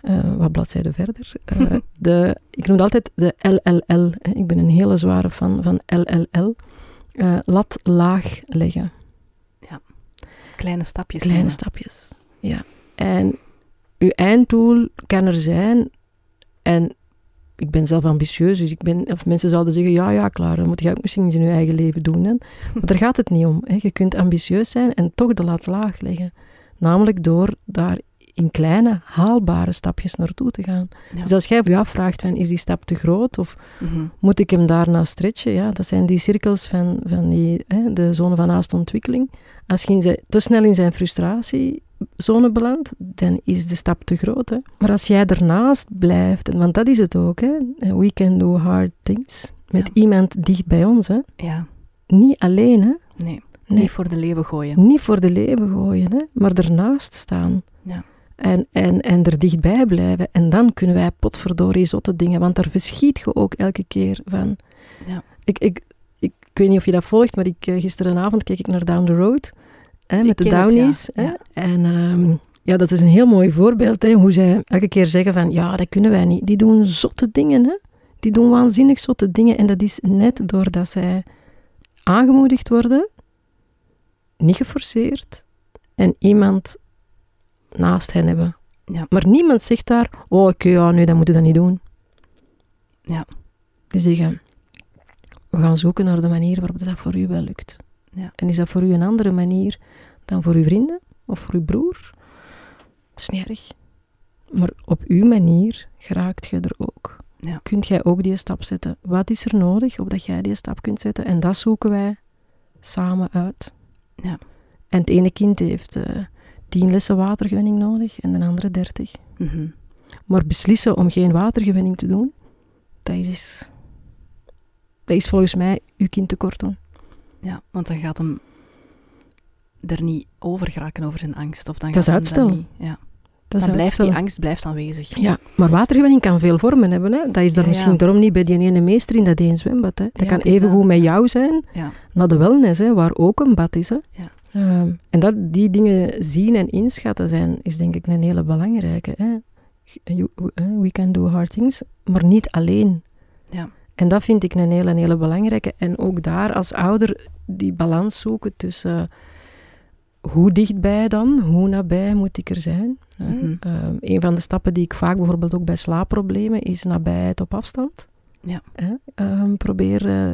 Uh, wat bladzijden verder. Uh, [LAUGHS] de, ik noem het altijd de LLL. Ik ben een hele zware fan van LLL. Uh, lat laag leggen. Ja. Kleine stapjes. Kleine nemen. stapjes, ja. En uw einddoel kan er zijn... En ik ben zelf ambitieus, dus ik ben, of mensen zouden zeggen, ja, ja, klaar, dan moet je ook misschien iets in je eigen leven doen. Hè. [LAUGHS] Maar daar gaat het niet om. Hè. Je kunt ambitieus zijn en toch de lat laag leggen. Namelijk door daar in kleine, haalbare stapjes naartoe te gaan. Ja. Dus als jij je afvraagt, van, is die stap te groot of mm -hmm. moet ik hem daarna stretchen? Ja, dat zijn die cirkels van, van die, hè, de zone van naaste ontwikkeling. Als je te snel in zijn frustratiezone belandt, dan is de stap te groot. Hè. Maar als jij ernaast blijft, want dat is het ook, hè. we can do hard things, met Ja. iemand dicht bij ons. Hè. Ja, Niet alleen, hè. nee. Nee. Niet voor de leeuwen gooien. niet voor de leven gooien, hè, maar ernaast staan. Ja. En, en, en er dichtbij blijven. En dan kunnen wij potverdorie zotte dingen, want daar verschiet je ook elke keer van. Ja. Ik, ik, ik, ik weet niet of je dat volgt, maar ik, eh, gisterenavond keek ik naar Down the Road hè, met de ken het, ja. Downies. Hè. En ehm, ja, dat is een heel mooi voorbeeld, hè, hoe zij elke keer zeggen van, ja, dat kunnen wij niet. Die doen zotte dingen, hè. Die doen waanzinnig zotte dingen. En dat is net doordat zij aangemoedigd worden, niet geforceerd, en iemand naast hen hebben. Ja. Maar niemand zegt daar, oh, oké, ja, nee, dat moet je dan niet doen. Ja. Die zeggen, we gaan zoeken naar de manier waarop dat voor u wel lukt. Ja. En is dat voor u een andere manier dan voor uw vrienden of voor uw broer? Dat is niet erg. Maar op uw manier geraakt je er ook. Ja. Kunt jij ook die stap zetten? Wat is er nodig opdat jij die stap kunt zetten? En dat zoeken wij samen uit. Ja. En het ene kind heeft eh, tien lessen watergewinning nodig en de andere dertig. Mhm. Maar beslissen om geen watergewinning te doen, dat is, dat is volgens mij uw kind tekort doen. Ja, want dan gaat hem er niet over geraken over zijn angst. Of dan Dat is gaat hem dat uitstellen. niet- ja. Dat is dan blijft die angst blijft aanwezig. Ja, maar watergewinning kan veel vormen hebben. Hè. Dat is daar Ja, misschien ja. daarom niet bij die ene meester in dat één zwembad. Hè. Dat Ja, kan het is even dat. goed met jou zijn, Ja. naar de wellness, hè, waar ook een bad is. Hè. Ja. Ehm, en dat, die dingen zien en inschatten zijn, is denk ik een hele belangrijke. Hè. You- we can do hard things, maar niet alleen. Ja. En dat vind ik een hele, een hele belangrijke. En ook daar als ouder die balans zoeken tussen hoe dichtbij dan, hoe nabij moet ik er zijn. Ehm, een van de stappen die ik vaak bijvoorbeeld ook bij slaapproblemen is nabijheid op afstand. Ja. Ehm, probeer eh,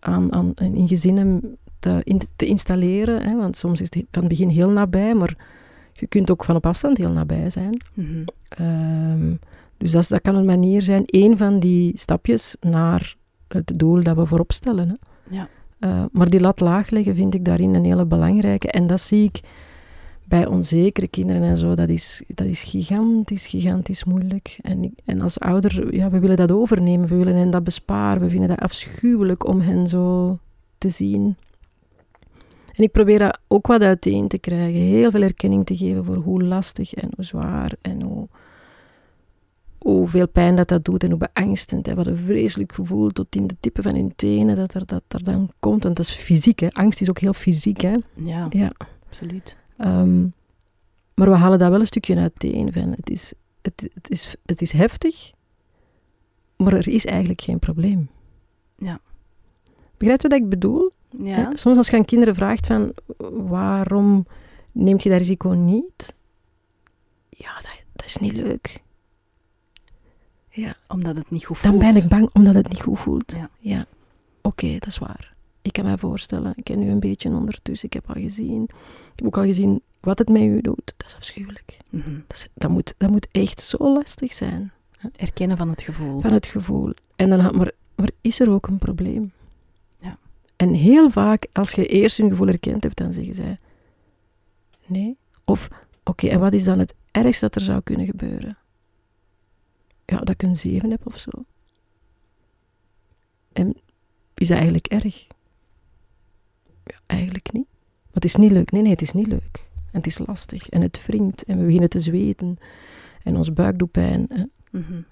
aan, aan, in gezinnen te, in- te installeren. Hè, want soms is het van het begin heel nabij, maar je kunt ook van op afstand heel nabij zijn. Ehm, dus dat, kan een manier zijn, één van die stapjes naar het doel dat we voorop stellen. Hè. Ja. Eh, maar die lat laag leggen vind ik daarin een hele belangrijke. En dat zie ik bij onzekere kinderen en zo. Dat is, dat is gigantisch, gigantisch moeilijk. En, ik- en als ouder, ja, we willen dat overnemen. We willen hen dat besparen. We vinden dat afschuwelijk om hen zo te zien. En ik probeer dat ook wat uiteen te krijgen. Heel veel erkenning te geven voor hoe lastig en hoe zwaar en hoe, hoeveel pijn dat dat doet en hoe beangstend. Hè. Wat een vreselijk gevoel tot in de tippen van hun tenen dat er, dat er dan komt. Want dat is fysiek, hè. Angst is ook heel fysiek, hè. Ja, Ja. absoluut. Ehm, maar we halen dat wel een stukje uiteen. Van het, is, het, het, is, het is heftig, maar er is eigenlijk geen probleem. Ja. Begrijpt u wat ik bedoel? Ja. Hè? Soms als je aan kinderen vraagt van waarom neemt je dat risico niet? Ja, dat, dat is niet leuk. Ja, Omdat het niet goed voelt. dan ben ik bang omdat het niet goed voelt. Ja. Oké, dat is waar. Ik kan mij voorstellen. Ik ken u een beetje ondertussen. Ik heb al gezien. Ik heb ook al gezien wat het met u doet. Dat is afschuwelijk. Mhm. Dat, is- dat, moet, dat moet echt zo lastig zijn. Erkennen van het gevoel. Van het gevoel. En dan, maar, maar is er ook een probleem? Ja. En heel vaak, als je eerst hun gevoel erkend hebt, dan zeggen zij... Nee. Of, oké, en wat is dan het ergste dat er zou kunnen gebeuren? Ja, dat ik een zeven heb of zo. En is dat eigenlijk erg? Ja, eigenlijk niet. Maar het is niet leuk. Nee, nee, het is niet leuk. En het is lastig. En het wringt. En we beginnen te zweten. En ons buik doet pijn. Hè. Mhm.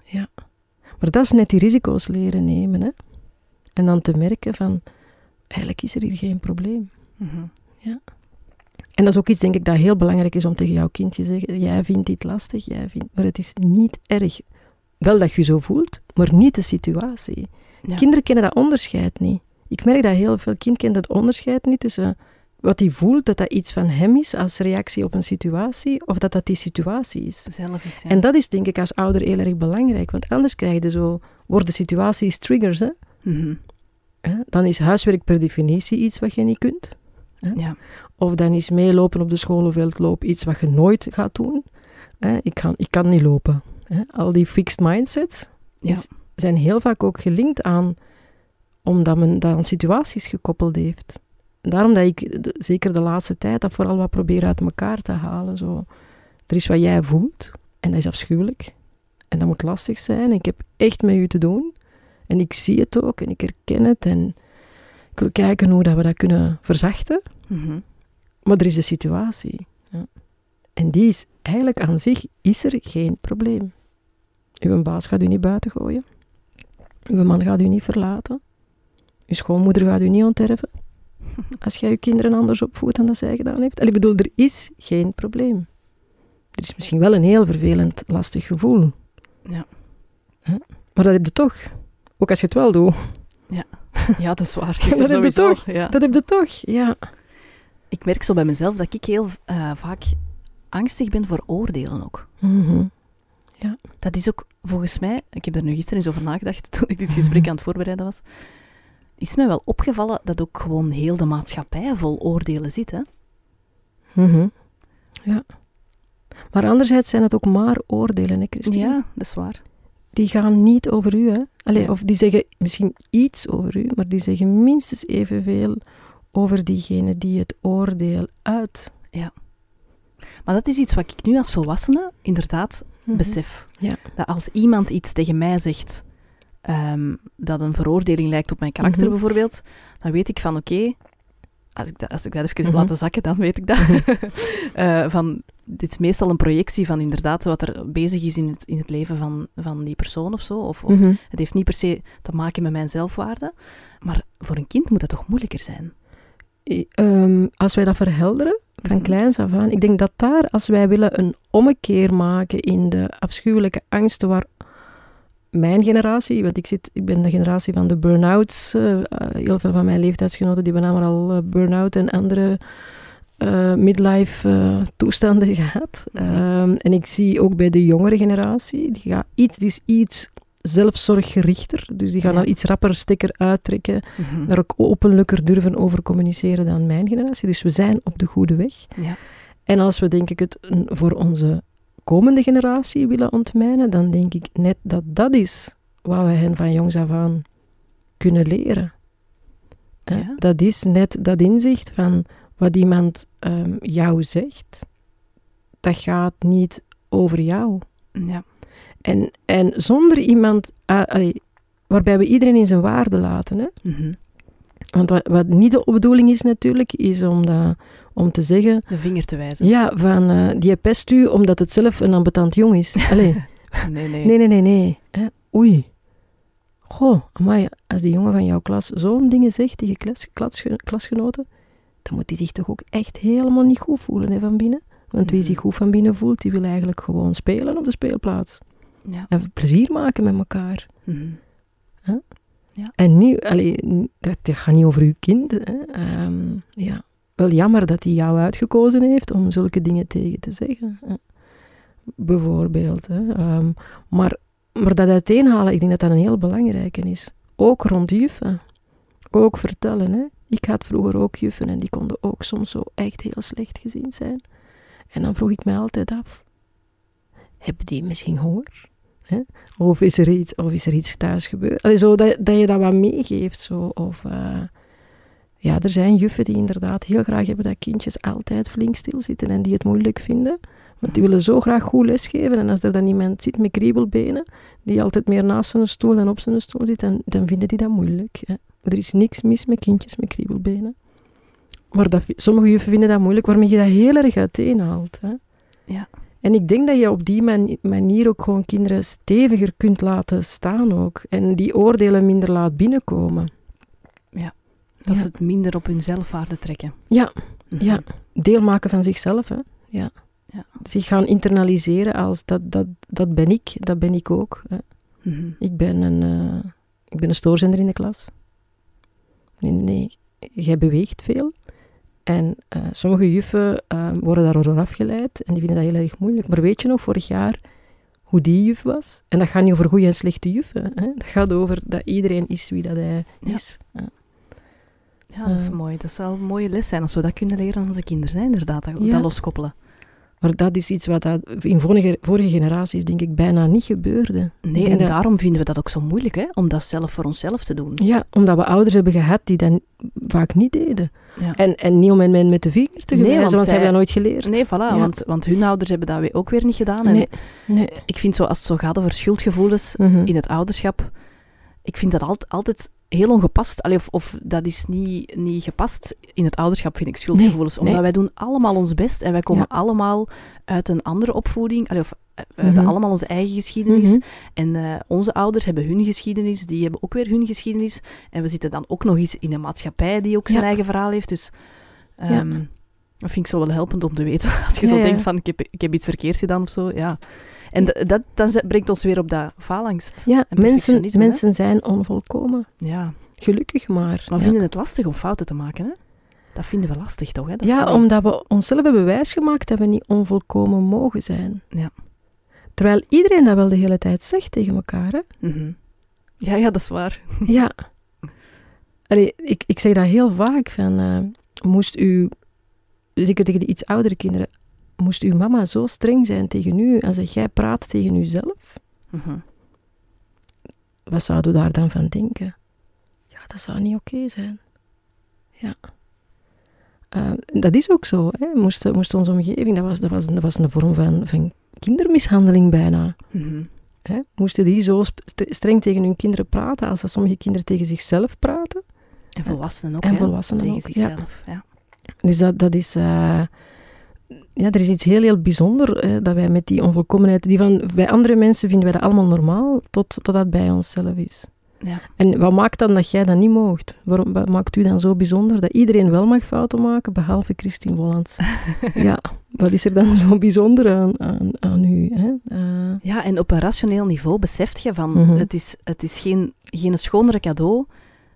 Maar dat is net die risico's leren nemen. Hè? En dan te merken van, eigenlijk is er hier geen probleem. Mhm. En dat is ook iets, denk ik, dat heel belangrijk is om tegen jouw kind te zeggen. Jij vindt dit lastig, jij vindt... Maar het is niet erg. Wel dat je zo voelt, maar niet de situatie. Ja. Kinderen kennen dat onderscheid niet. Ik merk dat heel veel kinderen kennen dat onderscheid niet tussen wat hij voelt, dat dat iets van hem is als reactie op een situatie, of dat dat die situatie is. Zelf is, ja. En dat is denk ik als ouder heel erg belangrijk, want anders krijg je zo, worden situaties triggers. Hè? Mhm. Hè? Dan is huiswerk per definitie iets wat je niet kunt. Ja. Of dan is meelopen op de scholenveldloop iets wat je nooit gaat doen. Hè? Ik, kan, ik kan niet lopen. Hè? Al die fixed mindsets Ja. zijn heel vaak ook gelinkt aan, omdat men dat aan situaties gekoppeld heeft. En daarom dat ik, zeker de laatste tijd, dat vooral wat probeer uit elkaar te halen. Zo. Er is wat jij voelt, en dat is afschuwelijk. En dat moet lastig zijn. Ik heb echt met u te doen. En ik zie het ook, en ik herken het. En ik wil kijken hoe dat we dat kunnen verzachten. Mhm. Maar er is de situatie. Ja. En die is eigenlijk aan zich is er geen probleem. Uw baas gaat u niet buiten gooien. Uw man gaat u niet verlaten. Uw schoonmoeder gaat u niet onterven. [LAUGHS] Als jij je kinderen anders opvoedt dan dat zij gedaan heeft. Ik bedoel, er is geen probleem. Er is misschien wel een heel vervelend, lastig gevoel. Ja. Maar dat heb je toch. Ook als je het wel doet. Ja, dat is waar. [LAUGHS] Dat heb je toch? Ja. Dat heb je toch, ja. Ik merk zo bij mezelf dat ik heel eh, vaak angstig ben voor oordelen ook. Mhm. Dat is ook volgens mij, ik heb er nu gisteren eens over nagedacht toen ik dit gesprek [LAUGHS] aan het voorbereiden was, is mij wel opgevallen dat ook gewoon heel de maatschappij vol oordelen zit. Hè? Mhm. Ja. Maar anderzijds zijn het ook maar oordelen, hè, Christine? Ja, dat is waar. Die gaan niet over u, hè? Allee, Ja. Of die zeggen misschien iets over u, maar die zeggen minstens evenveel over diegene die het oordeel uit. Maar dat is iets wat ik nu als volwassene inderdaad Mhm. besef. Ja. Dat als iemand iets tegen mij zegt ehm, dat een veroordeling lijkt op mijn karakter Mhm. bijvoorbeeld, dan weet ik van oké, als, ik dat, als ik dat even heb Mhm. laten zakken, dan weet ik dat. [LAUGHS] Eh, van, dit is meestal een projectie van inderdaad wat er bezig is in het, in het leven van, van die persoon of zo. Of, of Mhm. het heeft niet per se te maken met mijn zelfwaarde. Maar voor een kind moet dat toch moeilijker zijn? Ehm, als wij dat verhelderen, van Mhm. kleins af aan, ik denk dat daar, als wij willen een ommekeer maken in de afschuwelijke angsten waar mijn generatie, want ik, zit, ik ben de generatie van de burn-outs, eh, eh, heel veel van mijn leeftijdsgenoten die hebben namelijk al eh, burn-out en andere midlife toestanden [LAUGHS] gehad. Mhm. Ehm, en ik zie ook bij de jongere generatie, die, gaat iets, die is iets zelfzorggerichter, dus die gaan Ja. al iets rapper stekker uittrekken Mhm. daar ook openlijker durven over communiceren dan mijn generatie. Dus we zijn op de goede weg. Ja. En als we denk ik het voor onze komende generatie willen ontmijnen, dan denk ik net dat dat is wat we hen van jongs af aan kunnen leren. Ja. Dat is net dat inzicht van wat iemand ehm, jou zegt, dat gaat niet over jou. Ja. En, en zonder iemand, ah, allee, waarbij we iedereen in zijn waarde laten. Hè? Mhm. Want wat, wat niet de bedoeling is natuurlijk, is om, dat, om te zeggen... De vinger te wijzen. Ja, van eh, die pest u omdat het zelf een ambetant jong is. [LAUGHS] Allee, Nee, nee. nee, nee, nee, nee. Hè? Oei. Goh, amai, als die jongen van jouw klas zo'n dingen zegt tegen klas, klasge- klasgenoten, dan moet die zich toch ook echt helemaal niet goed voelen hè, van binnen. Want wie Mhm. zich goed van binnen voelt, die wil eigenlijk gewoon spelen op de speelplaats. Ja. En plezier maken met elkaar. Mhm. En niet, allee, n- dat, dat gaat niet over uw kind. Hè. Ehm, ja. Wel jammer dat hij jou uitgekozen heeft om zulke dingen tegen te zeggen. hè. Bijvoorbeeld. Hè. Ehm, maar, maar dat uiteenhalen, ik denk dat dat een heel belangrijke is. Ook rond juffen. Ook vertellen. Hè. Ik had vroeger ook juffen en die konden ook soms zo echt heel slecht gezien zijn. En dan vroeg ik mij altijd af, hebben die misschien honger? Of, is er iets, of is er iets thuis gebeurd? Allee, zo dat, dat je dat wat meegeeft. Zo. Of, eh, ja, er zijn juffen die inderdaad heel graag hebben dat kindjes altijd flink stilzitten en die het moeilijk vinden. Want die willen zo graag goed lesgeven. En als er dan iemand zit met kriebelbenen, die altijd meer naast zijn stoel dan op zijn stoel zit, dan, dan vinden die dat moeilijk. Er is niks mis met kindjes met kriebelbenen. Maar dat, sommige juffen vinden dat moeilijk, waarmee je dat heel erg uiteenhaalt. Hè. Ja. En ik denk dat je op die mani- manier ook gewoon kinderen steviger kunt laten staan ook. En die oordelen minder laat binnenkomen. Dat Ja. ze het minder op hun zelfwaarde trekken. Ja, Mhm. ja. deel maken van zichzelf. Hè. Ja. Ja. Zich gaan internaliseren als dat, dat, dat ben ik, dat ben ik ook. Hè. Mhm. Ik ben een, eh, ik ben een stoorzender in de klas. Nee, nee, nee. Jij beweegt veel. En eh, sommige juffen eh, worden daardoor afgeleid en die vinden dat heel erg moeilijk. Maar weet je nog, vorig jaar, hoe die juf was? En dat gaat niet over goede en slechte juffen. Hè? Dat gaat over dat iedereen is wie dat hij is. Ja. Ja, dat is Eh. mooi. Dat zou een mooie les zijn als we dat kunnen leren aan onze kinderen. Hè? Inderdaad, dat, Ja. dat loskoppelen. Maar dat is iets wat dat in vorige, vorige generaties, denk ik, bijna niet gebeurde. Nee, en dat- daarom vinden we dat ook zo moeilijk, hè? om dat zelf voor onszelf te doen. Ja, omdat we ouders hebben gehad die dat vaak niet deden. Ja. En, en niet om hen met de vinger te Nee, gewijzen, want want, ze hebben dat nooit geleerd. Nee, voilà, Ja. want, want hun ouders hebben dat ook weer niet gedaan. En Nee, nee. ik vind zo, als het zo gaat over schuldgevoelens Mhm. in het ouderschap, ik vind dat altijd, altijd heel ongepast. Allee, of, of dat is niet, niet gepast in het ouderschap, vind ik, schuldgevoelens. Nee, Omdat nee. wij doen allemaal ons best en wij komen Ja. allemaal uit een andere opvoeding. Allee, of, eh, we hebben Mhm. allemaal onze eigen geschiedenis. Mhm. En eh, onze ouders hebben hun geschiedenis, die hebben ook weer hun geschiedenis. En we zitten dan ook nog eens in een maatschappij die ook zijn Ja. eigen verhaal heeft. Dus Ja. ehm, Dat vind ik zo wel helpend om te weten. [LAUGHS] Als je zo denkt van, ik heb, ik heb iets verkeerds gedaan of zo, ja. En dat, brengt ons weer op dat faalangst. Ja, En mensen, hè? mensen zijn onvolkomen. Ja. Gelukkig maar. Maar Ja. vinden het lastig om fouten te maken, hè? Dat vinden we lastig, toch? Hè? Dat Ja, wel- omdat we onszelf hebben wijsgemaakt dat we niet onvolkomen mogen zijn. Ja. Terwijl iedereen dat wel de hele tijd zegt tegen elkaar. Hè? Mhm. Ja, ja, dat is waar. [LAUGHS] Ja. Allee, ik, ik zeg dat heel vaak. Van, eh, moest u, zeker tegen de iets oudere kinderen, moest uw mama zo streng zijn tegen u als dat jij praat tegen uzelf? Mhm. Wat zouden we daar dan van denken? Ja, dat zou niet oké zijn. Ja. Eh, dat is ook zo. Hè. Moest, moest onze omgeving, dat was, dat was, dat was een vorm van, van kindermishandeling bijna. Mhm. Hè. Moesten die zo streng tegen hun kinderen praten als dat sommige kinderen tegen zichzelf praten? En volwassenen ook, En hè? volwassenen Tegen ook, zichzelf. Ja. Dus dat, dat is... eh, ja, er is iets heel, heel bijzonder eh, dat wij met die onvolkomenheid... Die van, bij andere mensen vinden wij dat allemaal normaal, tot, tot dat bij onszelf is. Ja. En wat maakt dan dat jij dat niet moogt? Waarom, wat maakt u dan zo bijzonder dat iedereen wel mag fouten maken, behalve Christine Wollands? [LAUGHS] ja, wat is er dan zo bijzonder aan, aan, aan u? Hè? Eh, Ja, en op een rationeel niveau beseft je van, Mhm. het is, het is geen, geen schonere cadeau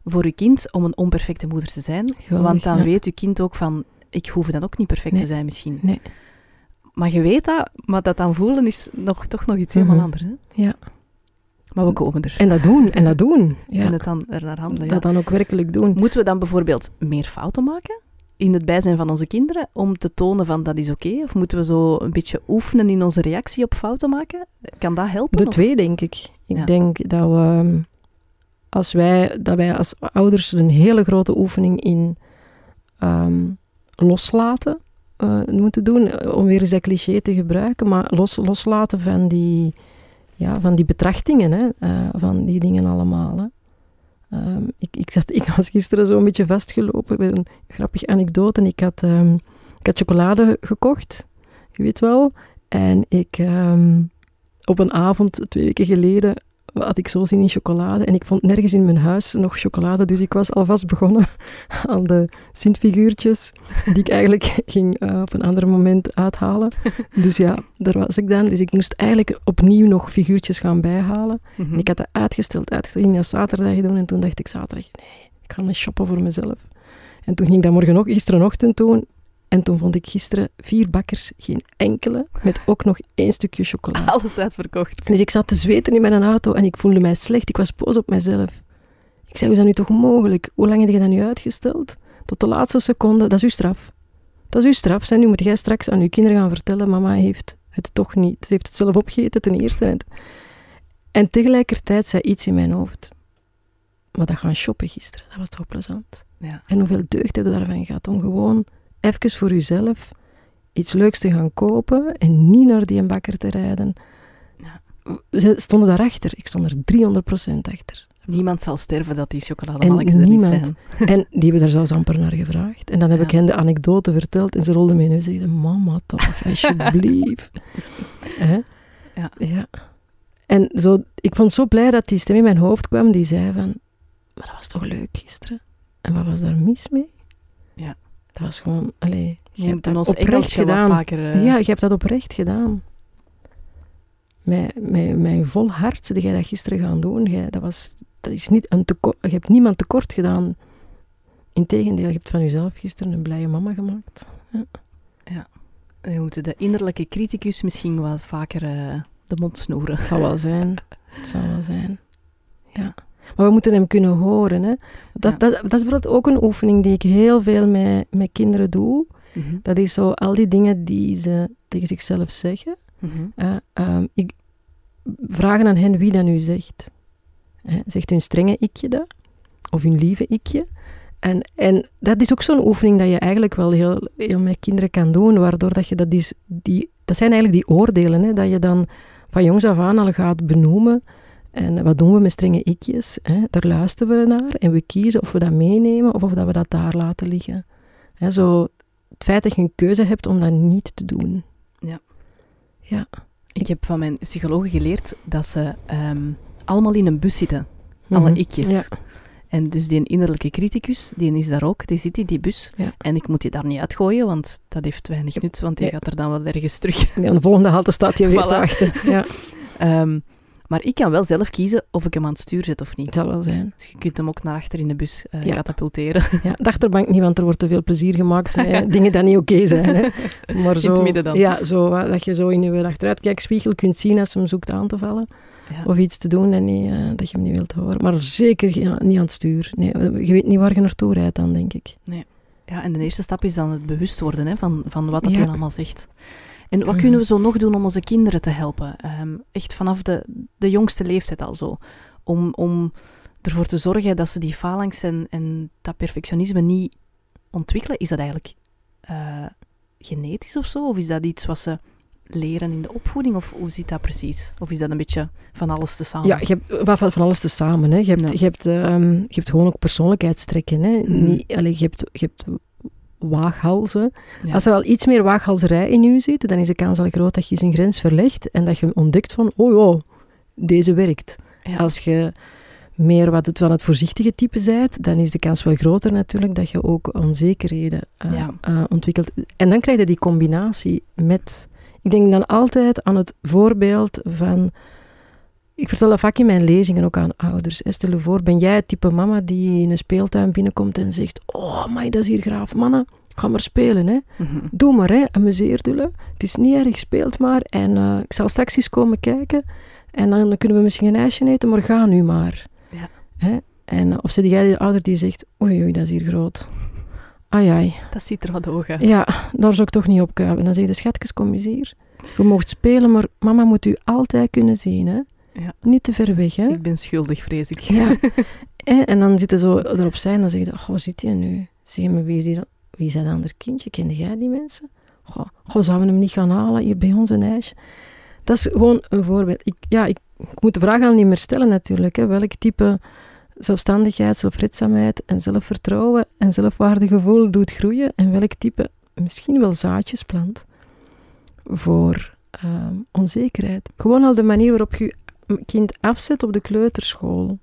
voor je kind om een onperfecte moeder te zijn. Geweldig, want dan ja. weet je kind ook van, ik hoef dan ook niet perfect Nee. te zijn misschien. Nee. Maar je weet dat, maar dat dan voelen is nog, toch nog iets helemaal Mhm. anders. Hè? Ja. Maar we komen er. En dat doen, en dat doen. Ja. En het dan er naar handelen. ja. Dat dan ook werkelijk doen. Moeten we dan bijvoorbeeld meer fouten maken in het bijzijn van onze kinderen om te tonen van dat is oké? Of moeten we zo een beetje oefenen in onze reactie op fouten maken? Kan dat helpen? De of- twee, denk ik. Ik Ja. denk dat we, als wij, dat wij als ouders een hele grote oefening in ehm, loslaten eh, moeten doen, eh, om weer eens dat cliché te gebruiken, maar los, loslaten van die, ja, van die betrachtingen, hè, eh, van die dingen allemaal. Hè. Ehm, ik, ik, [LAUGHS] ik was gisteren zo een beetje vastgelopen met een grappige anekdote. Ik had, ehm, ik had chocolade gekocht, je weet wel. En ik, ehm, op een avond, twee weken geleden, had ik zo zin in chocolade. En ik vond nergens in mijn huis nog chocolade. Dus ik was alvast begonnen [LAUGHS] aan de Sint-figuurtjes, die ik eigenlijk [LAUGHS] ging eh, op een ander moment uithalen. [LAUGHS] Dus ja, daar was ik dan. Dus ik moest eigenlijk opnieuw nog figuurtjes gaan bijhalen. Mhm. En ik had dat uitgesteld, uitgesteld. Ik ging dat zaterdag doen. En toen dacht ik zaterdag, nee, ik ga eens shoppen voor mezelf. En toen ging ik dat morgen ook, gisterenochtend doen. En toen vond ik gisteren vier bakkers, geen enkele, met ook nog één stukje chocolade. [LAUGHS] Alles uitverkocht. Dus ik zat te zweten in mijn auto en ik voelde mij slecht. Ik was boos op mezelf. Ik zei, hoe is dat nu toch mogelijk? Hoe lang heb je dat nu uitgesteld? Tot de laatste seconde, dat is uw straf. Dat is uw straf. Zeg, nu moet jij straks aan uw kinderen gaan vertellen, mama heeft het toch niet. Ze heeft het zelf opgegeten ten eerste. En, tegelijkertijd zei iets in mijn hoofd. Maar dat gaan shoppen gisteren, dat was toch plezant. Ja. En hoeveel deugd heb je daarvan gehad om gewoon even voor jezelf iets leuks te gaan kopen en niet naar die bakker te rijden. Ja. Ze stonden daarachter. Ik stond er 300% achter. Niemand zal sterven dat die En chocolademalletjes er niet niemand. zijn. [LAUGHS] En die hebben daar zelfs amper naar gevraagd. En dan heb Ja. ik hen de anekdote verteld en ze rolden mee en ze zeiden, mama toch, alsjeblieft. [LAUGHS] Hè? Ja. ja. En zo, ik vond zo blij dat die stem in mijn hoofd kwam die zei van, maar dat was toch leuk gisteren? En wat was daar mis mee? Ja. Dat was gewoon, allee, Je je hebt dat ons oprecht gedaan. vaker... eh, Ja, je hebt dat oprecht gedaan. Met, met, met vol hart zeg jij dat gisteren gaan doen. Jij, dat was, dat is niet een tekort, je hebt niemand tekort gedaan. Integendeel, je hebt van jezelf gisteren een blije mama gemaakt. We moeten de innerlijke criticus misschien wat vaker eh, de mond snoeren. Het zal wel zijn. [LAUGHS] Het zal wel zijn. Ja. Maar we moeten hem kunnen horen. Hè. Dat, Ja. dat, dat is bijvoorbeeld ook een oefening die ik heel veel met, met kinderen doe. Mhm. Dat is zo al die dingen die ze tegen zichzelf zeggen. Mhm. Eh, ehm, ik, vragen aan hen wie dat nu zegt. Hè, zegt hun strenge ikje dat? Of hun lieve ikje? En, en dat is ook zo'n oefening dat je eigenlijk wel heel, heel met kinderen kan doen, waardoor dat je dat is, die, dat zijn eigenlijk die oordelen, hè, dat je dan van jongs af aan al gaat benoemen. En wat doen we met strenge ikjes? Hè? Daar luisteren we naar en we kiezen of we dat meenemen of of dat we dat daar laten liggen. Hè, zo, het feit dat je een keuze hebt om dat niet te doen. Ja. Ja. Ik heb van mijn psychologen geleerd dat ze ehm, allemaal in een bus zitten. Alle Mhm. ikjes. Ja. En dus die innerlijke criticus, die is daar ook, die zit in die bus. Ja. En ik moet die daar niet uitgooien, want dat heeft weinig nut, want die Nee. gaat er dan wel ergens terug. Nee, aan de volgende halte staat hij weer [LAUGHS] te wachten. Ja, Ehm, maar ik kan wel zelf kiezen of ik hem aan het stuur zet of niet. zal wel zijn. Dus je kunt hem ook naar achter in de bus eh Ja. katapulteren. [LAUGHS] Ja, de achterbank niet, want er wordt te veel plezier gemaakt met [LAUGHS] dingen die niet oké zijn. Hè. Maar zo, het midden dan. Ja, zo, eh, dat je zo in je achteruitkijkspiegel kunt zien als ze hem zoekt aan te vallen. Ja. Of iets te doen en niet, eh, dat je hem niet wilt horen. Maar zeker ja, niet aan het stuur. Nee, je weet niet waar je naartoe rijdt dan, denk ik. Ja, en de eerste stap is dan het bewust worden hè, van, van wat dat hij allemaal zegt. En wat Mhm. kunnen we zo nog doen om onze kinderen te helpen? Ehm, echt vanaf de, de jongste leeftijd al zo. Om, om ervoor te zorgen dat ze die phalanx en, en dat perfectionisme niet ontwikkelen. Is dat eigenlijk eh, genetisch of zo? Of is dat iets wat ze leren in de opvoeding? Of hoe zit dat precies? Of is dat een beetje van alles tezamen? Ja, je hebt wat van, van alles te samen. Hè. Je, hebt, Ja. je, hebt, ehm, je hebt gewoon ook persoonlijkheidstrekken. Hè. Mhm. Niet, allee, je, hebt, je hebt waaghalzen. Ja. Als er al iets meer waaghalzerij in u zit, dan is de kans al groot dat je zijn grens verlegt en dat je ontdekt van, oh ja, deze werkt. Ja. Als je meer wat het van het voorzichtige type bent, dan is de kans wel groter natuurlijk dat je ook onzekerheden eh, Ja. eh, ontwikkelt. En dan krijg je die combinatie met... Ik denk dan altijd aan het voorbeeld van... Ik vertel dat vaak in mijn lezingen ook aan ouders. Stel je voor, ben jij het type mama die in een speeltuin binnenkomt en zegt Oh, maar dat is hier graaf. Mannen, ga maar spelen, hè. Mhm. Doe maar, hè. Amuseer jullie. Het is niet erg, speelt maar. En eh, ik zal straks eens komen kijken. En dan kunnen we misschien een ijsje eten, maar ga nu maar. Ja. Hè? En, eh, of zit jij de ouder die zegt, oei, oei, dat is hier groot. Ai, ai. Dat ziet er wat hoog uit. Ja, daar zou ik toch niet op kuipen. Dan zeg je, schatjes, kom eens hier. Je mocht spelen, maar mama moet u altijd kunnen zien, hè. Ja. Niet te ver weg, hè. Ik ben schuldig, vrees ik. Ja. [LAUGHS] En dan zitten zo erop zijn en dan zeg je, goh, zit je nu? Zeg je, maar wie is, die, wie is dat ander kindje? Kende jij die mensen? Goh, goh, zouden we hem niet gaan halen hier bij ons een ijsje? Dat is gewoon een voorbeeld. Ik, ja, ik, ik moet de vraag al niet meer stellen natuurlijk. Hè. Welk type zelfstandigheid, zelfredzaamheid en zelfvertrouwen en zelfwaardegevoel doet groeien? En welk type misschien wel zaadjes plant voor ehm, onzekerheid? Gewoon al de manier waarop je kind afzet op de kleuterschool.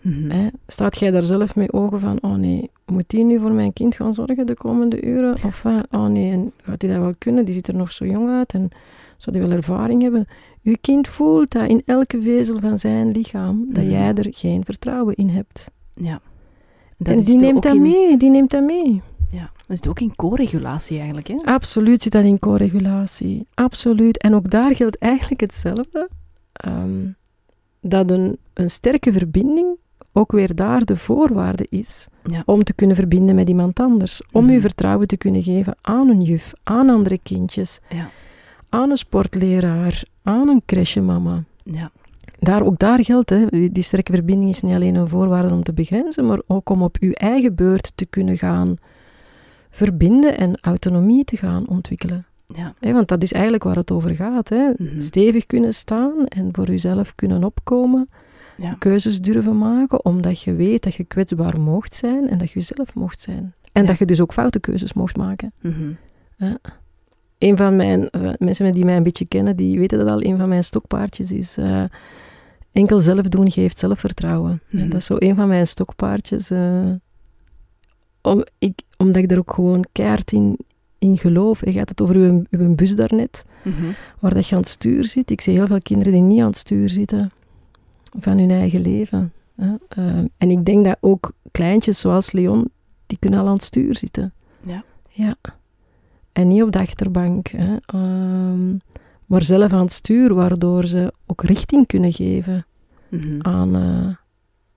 Mhm. Hè? Staat jij daar zelf mee ogen van, oh nee, moet die nu voor mijn kind gaan zorgen de komende uren? Of wat? oh nee, en gaat die dat wel kunnen? Die ziet er nog zo jong uit en zou die wel ervaring hebben? Uw kind voelt dat in elke vezel van zijn lichaam, dat Mhm. jij er geen vertrouwen in hebt. Ja. en die neemt dat in- mee, die neemt dat mee. Ja, dat zit ook in co-regulatie eigenlijk. Hè? Absoluut zit dat in co-regulatie. Absoluut. En ook daar geldt eigenlijk hetzelfde. Ehm, dat een, een sterke verbinding ook weer daar de voorwaarde is Ja. om te kunnen verbinden met iemand anders. Om Mhm. je vertrouwen te kunnen geven aan een juf, aan andere kindjes, Ja. aan een sportleraar, aan een crèchemama. Ja. Daar, ook daar geldt, hè, die sterke verbinding is niet alleen een voorwaarde om te begrenzen, maar ook om op uw eigen beurt te kunnen gaan verbinden en autonomie te gaan ontwikkelen. Ja. Want dat is eigenlijk waar het over gaat. Hè. Mhm. Stevig kunnen staan en voor uzelf kunnen opkomen, Ja. keuzes durven maken, omdat je weet dat je kwetsbaar mocht zijn en dat je zelf mocht zijn. En Ja. dat je dus ook foute keuzes mocht maken. Mhm. Een van mijn, eh, mensen die mij een beetje kennen, die weten dat al, een van mijn stokpaardjes is... eh, enkel zelf doen geeft zelfvertrouwen. En Mhm. dat is zo een van mijn stokpaardjes. eh, om, ik, omdat ik er ook gewoon keihard in, in geloof. Je gaat het over uw, uw bus daarnet, Mhm. waar dat je aan het stuur zit. Ik zie heel veel kinderen die niet aan het stuur zitten van hun eigen leven. hè. Eh, en ik denk dat ook kleintjes zoals Leon, die kunnen al aan het stuur zitten. Ja. Ja. En niet op de achterbank. Hè. Ehm, maar zelf aan het stuur, waardoor ze ook richting kunnen geven Mhm. aan, eh,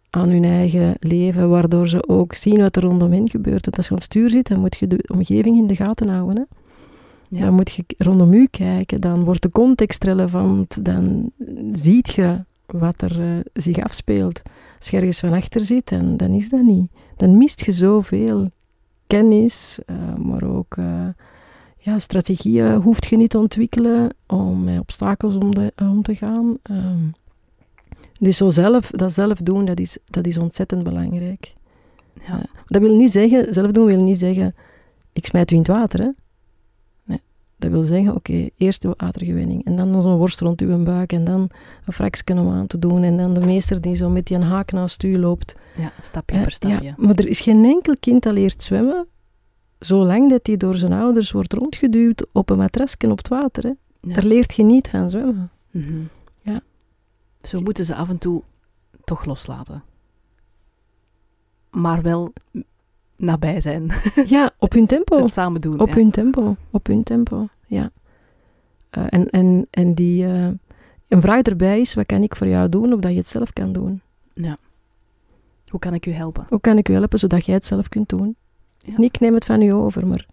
aan hun eigen leven, waardoor ze ook zien wat er rondom hen gebeurt. Want als je aan het stuur zit, dan moet je de omgeving in de gaten houden. Hè. Ja. Dan moet je rondom u kijken, dan wordt de context relevant, dan ziet je wat er eh, zich afspeelt. Als je ergens van achter zit, en dan is dat niet. Dan mist je zoveel kennis, eh, maar ook eh, ja, strategieën hoeft je niet te ontwikkelen om met obstakels om, de- om te gaan. Ehm, dus zo zelf, dat zelf doen, dat is, dat is ontzettend belangrijk. Ja. Eh, dat wil niet zeggen, zelf doen wil niet zeggen, ik smijt u in het water. Hè? Nee. Dat wil zeggen, oké, eerst de watergewinning en dan zo'n worst rond uw buik en dan een fraksje om aan te doen en dan de meester die zo met die een haak naast u loopt. Ja, stapje per stapje. Ja, maar er is geen enkel kind dat leert zwemmen zolang dat hij door zijn ouders wordt rondgeduwd op een matrasje op het water. Hè. Ja. Daar leert je niet van zwemmen. Ja. Zo moeten ze af en toe toch loslaten. Maar wel nabij zijn. [LAUGHS] Ja, op hun tempo. Het samen doen. Op ja. hun tempo, op hun tempo, ja. Eh, en, en, en die, eh, een vraag erbij is, wat kan ik voor jou doen, opdat je het zelf kan doen? Hoe kan ik u helpen? Hoe kan ik u helpen, zodat jij het zelf kunt doen? Ja. Niet, ik neem het van u over, maar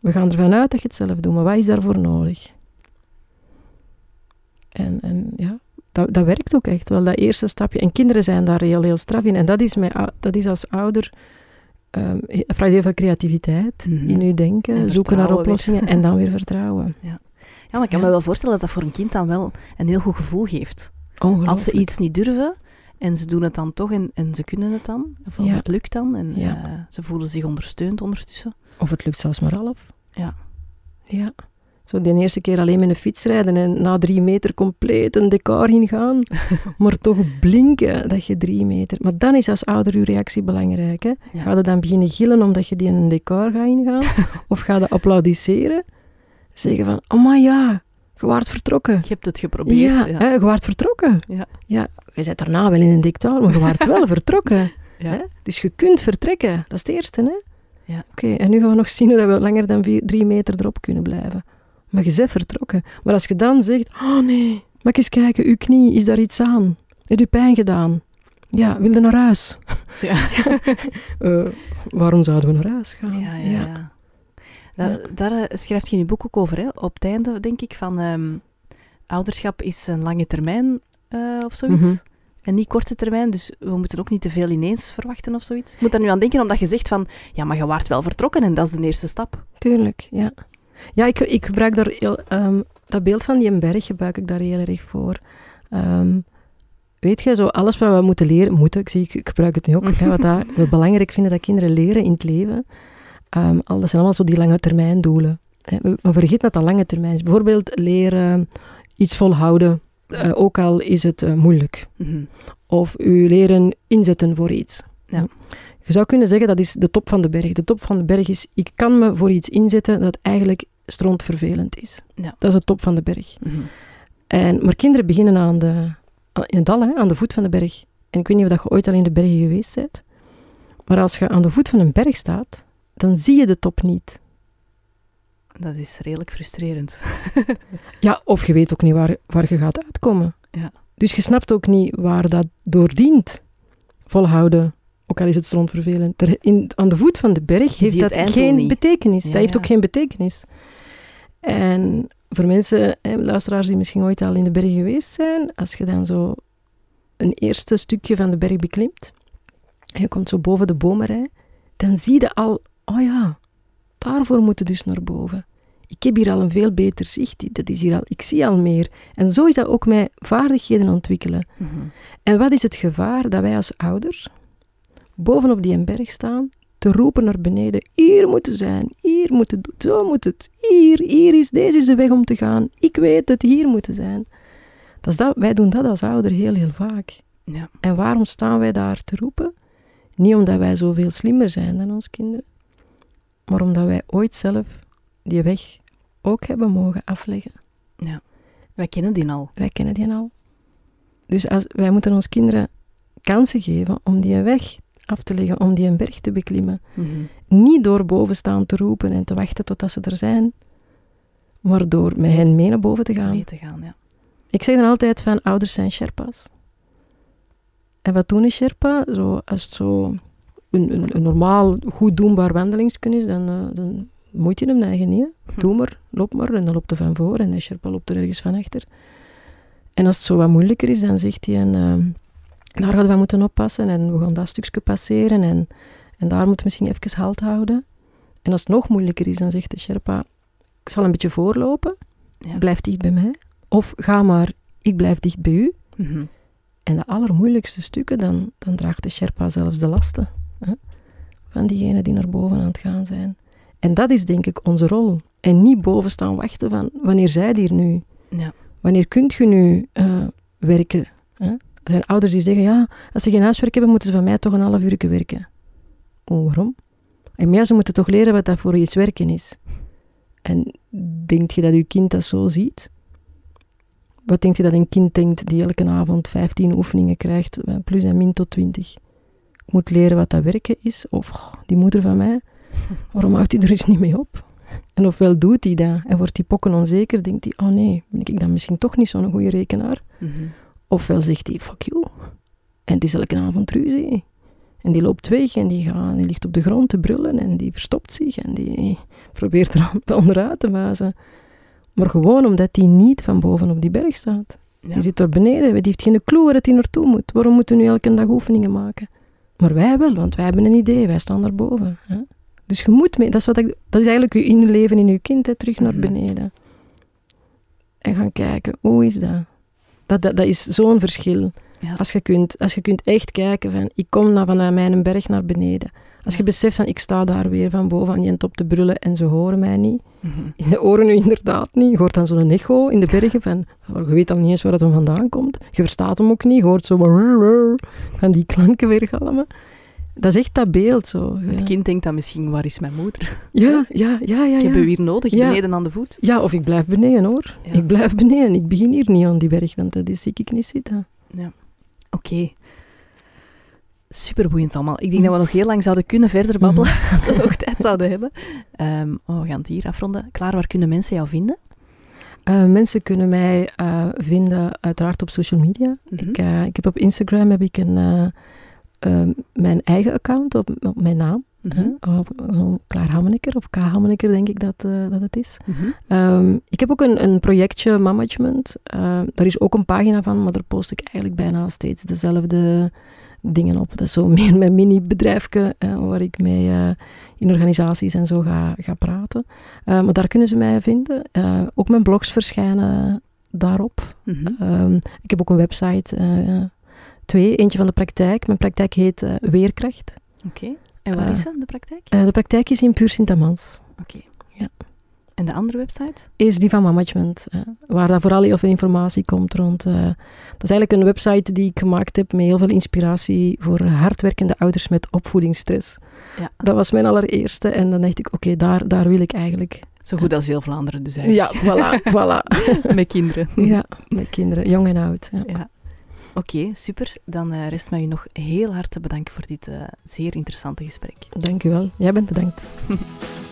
we gaan ervan uit dat je het zelf doet. Maar wat is daarvoor nodig? En, en ja, dat, dat werkt ook echt wel, dat eerste stapje. En kinderen zijn daar heel, heel straf in. En dat is, mij, dat is als ouder... ehm het vraagt heel veel creativiteit Mhm. in uw denken, En zoeken naar weer. oplossingen en dan [LAUGHS] weer vertrouwen. Ja, maar ik kan Ja. me wel voorstellen dat dat voor een kind dan wel een heel goed gevoel geeft. Als ze iets niet durven en ze doen het dan toch en, en ze kunnen het dan, of Ja. het lukt dan en Ja. eh, ze voelen zich ondersteund ondertussen. Of het lukt zelfs maar half. Ja. Ja. Zo die eerste keer alleen met een fiets rijden en na drie meter compleet een decor ingaan. [LAUGHS] maar toch blinken dat je drie meter... Maar dan is als ouder je reactie belangrijk. Hè? Ja. Ga je dan beginnen gillen omdat je die in een decor gaat ingaan? [LAUGHS] of ga je applaudisseren? Zeggen van, oh maar ja, je waart vertrokken. Je hebt het geprobeerd. ja, Ja, Hè, je waart vertrokken. Ja. ja. Je bent daarna wel in een decor, maar je waart [LAUGHS] wel vertrokken. Ja. Hè? Dus je kunt vertrekken. Dat is het eerste, hè? Ja. Oké, en nu gaan we nog zien hoe dat we langer dan vier, drie meter erop kunnen blijven. Maar je bent vertrokken. Maar als je dan zegt, oh nee, mag ik eens kijken, uw knie, is daar iets aan? Heeft u pijn gedaan? Ja, wil je naar huis? Ja. [LAUGHS] Eh, waarom zouden we naar huis gaan? Ja, ja, ja. Daar, Ja. daar eh, schrijft je in je boek ook over, hè? op het einde, denk ik, van ehm, ouderschap is een lange termijn eh, of zoiets. Mhm. En niet korte termijn, dus we moeten ook niet te veel ineens verwachten of zoiets. Ik moet daar nu aan denken, omdat je zegt van, ja, maar je waart wel vertrokken en dat is de eerste stap. Tuurlijk, ja. Ja, ik, ik gebruik daar heel, ehm, dat beeld van die berg gebruik ik daar heel erg voor. Ehm, weet je, zo alles wat we moeten leren, moeten, ik zie, ik, ik gebruik het nu ook, hè, wat [LAUGHS] dat, we belangrijk vinden dat kinderen leren in het leven. Ehm, al, dat zijn allemaal zo die lange termijn doelen. Hè. We, we vergeten dat dat lange termijn is. Bijvoorbeeld leren iets volhouden, eh, ook al is het eh, moeilijk. Mhm. Of u leren inzetten voor iets. Ja. Je zou kunnen zeggen dat is de top van de berg. De top van de berg is, ik kan me voor iets inzetten dat eigenlijk strontvervelend is. Ja. Dat is de top van de berg. Mhm. En, maar kinderen beginnen aan de, in het dal, hè, aan de voet van de berg. En ik weet niet of dat je ooit al in de bergen geweest bent. Maar als je aan de voet van een berg staat, dan zie je de top niet. Dat is redelijk frustrerend. [LAUGHS] Ja, of je weet ook niet waar, waar je gaat uitkomen. Ja. Dus je snapt ook niet waar dat door dient. Volhouden, ook al is het strontvervelend. Er, in, aan de voet van de berg heeft dat geen niet. betekenis. Ja, dat heeft ook geen betekenis. En voor mensen, hè, luisteraars die misschien ooit al in de berg geweest zijn, als je dan zo een eerste stukje van de berg beklimt, en je komt zo boven de bomenrij, dan zie je al, oh ja, daarvoor moeten dus naar boven. Ik heb hier al een veel beter zicht, dat is hier al, ik zie al meer. En zo is dat ook met vaardigheden ontwikkelen. Mhm. En wat is het gevaar dat wij als ouders bovenop die een berg staan, te roepen naar beneden, hier moeten zijn, hier moet het, zo moet het, hier, hier is, deze is de weg om te gaan, ik weet het, hier moeten zijn. Dat is dat, wij doen dat als ouder heel, heel vaak. Ja. En waarom staan wij daar te roepen? Niet omdat wij zoveel slimmer zijn dan onze kinderen, maar omdat wij ooit zelf die weg ook hebben mogen afleggen. Wij kennen die al. Wij kennen die al. Dus als, wij moeten onze kinderen kansen geven om die weg af te leggen, om die een berg te beklimmen. Mhm. Niet door boven staan te roepen en te wachten totdat ze er zijn, maar door met hen mee naar boven te gaan. Mee te gaan, ja. Ik zeg dan altijd van ouders zijn Sherpa's. En wat doen een Sherpa? Zo, als het zo een, een, een normaal, goed doenbaar wandelingsken is, dan, eh, dan moet je hem eigen niet. hè. Doe maar, loop maar. En dan loopt hij van voor en de Sherpa loopt er ergens van achter. En als het zo wat moeilijker is, dan zegt hij, en, ehm, daar gaan we moeten oppassen en we gaan dat stukje passeren en, en daar moeten we misschien even halt houden. En als het nog moeilijker is, dan zegt de Sherpa, ik zal een beetje voorlopen, Ja. blijf dicht bij mij. Of ga maar, ik blijf dicht bij u. Mhm. En de allermoeilijkste stukken, dan, dan draagt de Sherpa zelfs de lasten hè, van diegenen die naar boven aan het gaan zijn. En dat is denk ik onze rol En niet boven staan wachten van wanneer zij hier nu? Ja. Wanneer kunt je nu eh, werken? Hè? Er zijn ouders die zeggen, ja, als ze geen huiswerk hebben, moeten ze van mij toch een half uur werken. Oh, waarom? En ja, ze moeten toch leren wat dat voor iets werken is. En denk je dat je kind dat zo ziet? Wat denk je dat een kind denkt die elke avond 15 oefeningen krijgt, eh, plus en min tot 20? Ik moet leren wat dat werken is. Of oh, die moeder van mij, waarom houdt hij er eens niet mee op? En ofwel doet hij dat en wordt hij pokken onzeker, denkt hij, oh nee, ben ik dan misschien toch niet zo'n goede rekenaar? Mhm. Ofwel zegt hij, fuck you. En het is elke avond ruzie. En die loopt weg en die, gaat, die ligt op de grond te brullen en die verstopt zich en die probeert er [LAUGHS] onderuit te wazen. Maar gewoon omdat hij niet van boven op die berg staat. Ja. Die zit daar beneden, die heeft geen clue waar het hij naartoe moet. Waarom moeten we nu elke dag oefeningen maken? Maar wij wel, want wij hebben een idee, wij staan daarboven. Hè? Dus je moet mee, dat is, wat ik, dat is eigenlijk je inleven in je kind, hè, terug naar Mhm. beneden. En gaan kijken, hoe is dat? Dat, dat, dat is zo'n verschil. Ja. Als, je kunt, als je kunt echt kijken van, ik kom naar, vanuit mijn berg naar beneden. Als je beseft van, ik sta daar weer van boven aan die top te brullen en ze horen mij niet. Mhm. Je oren nu inderdaad niet. Je hoort dan zo'n echo in de bergen van, je weet dan niet eens waar dat hem vandaan komt. Je verstaat hem ook niet. Je hoort zo van die klanken weergalmen. Dat is echt dat beeld zo. Het Ja, kind denkt dan misschien, waar is mijn moeder? ja, ja, ja. ja, Ik heb ja. u hier nodig, Ja. beneden aan de voet. Ja, of ik blijf beneden hoor. Ja. Ik blijf beneden. Ik begin hier niet aan die berg, want dat zie ik niet zitten. Oké. Super boeiend allemaal. Ik denk dat we nog heel lang zouden kunnen verder babbelen, [LAUGHS] als we nog tijd zouden hebben. Ehm, oh, we gaan het hier afronden. Klaar, waar kunnen mensen jou vinden? Eh, mensen kunnen mij eh, vinden uiteraard op social media. Mhm. Ik, eh, ik heb op Instagram heb ik een, eh, eh, mijn eigen account op, op mijn naam. Op- op Klaar Hammeneker of K. Hammeneker denk ik dat, eh, dat het is. Mhm. Ehm, ik heb ook een, een projectje Management. Eh, daar is ook een pagina van, maar daar post ik eigenlijk bijna steeds dezelfde dingen op. Dat is zo [LAUGHS] meer mijn mini-bedrijfje eh, waar ik mee eh, in organisaties en zo ga, ga praten. Maar daar kunnen ze mij vinden. Eh, ook mijn blogs verschijnen daarop. Mhm. Ehm, ik heb ook een website. Twee, eentje van de praktijk. Mijn praktijk heet eh, Weerkracht. Oké. En waar Eh, is ze, de praktijk? Eh, de praktijk is in Puur Sint-Amans. Oké. ja. En de andere website? is die van Management, waar daar vooral heel veel informatie komt rond. dat is eigenlijk een website die ik gemaakt heb met heel veel inspiratie voor hardwerkende ouders met opvoedingsstress. Ja. Dat was mijn allereerste en dan dacht ik, oké, daar, daar wil ik eigenlijk. Zo goed als heel Vlaanderen dus Ja, eigenlijk. voilà, [LAUGHS] voilà. Met kinderen. Ja, met kinderen, jong en oud. Ja. Ja. Oké, super. Dan eh, rest mij u nog heel hard te bedanken voor dit eh, zeer interessante gesprek. Dank u wel. Jij bent bedankt. [LAUGHS]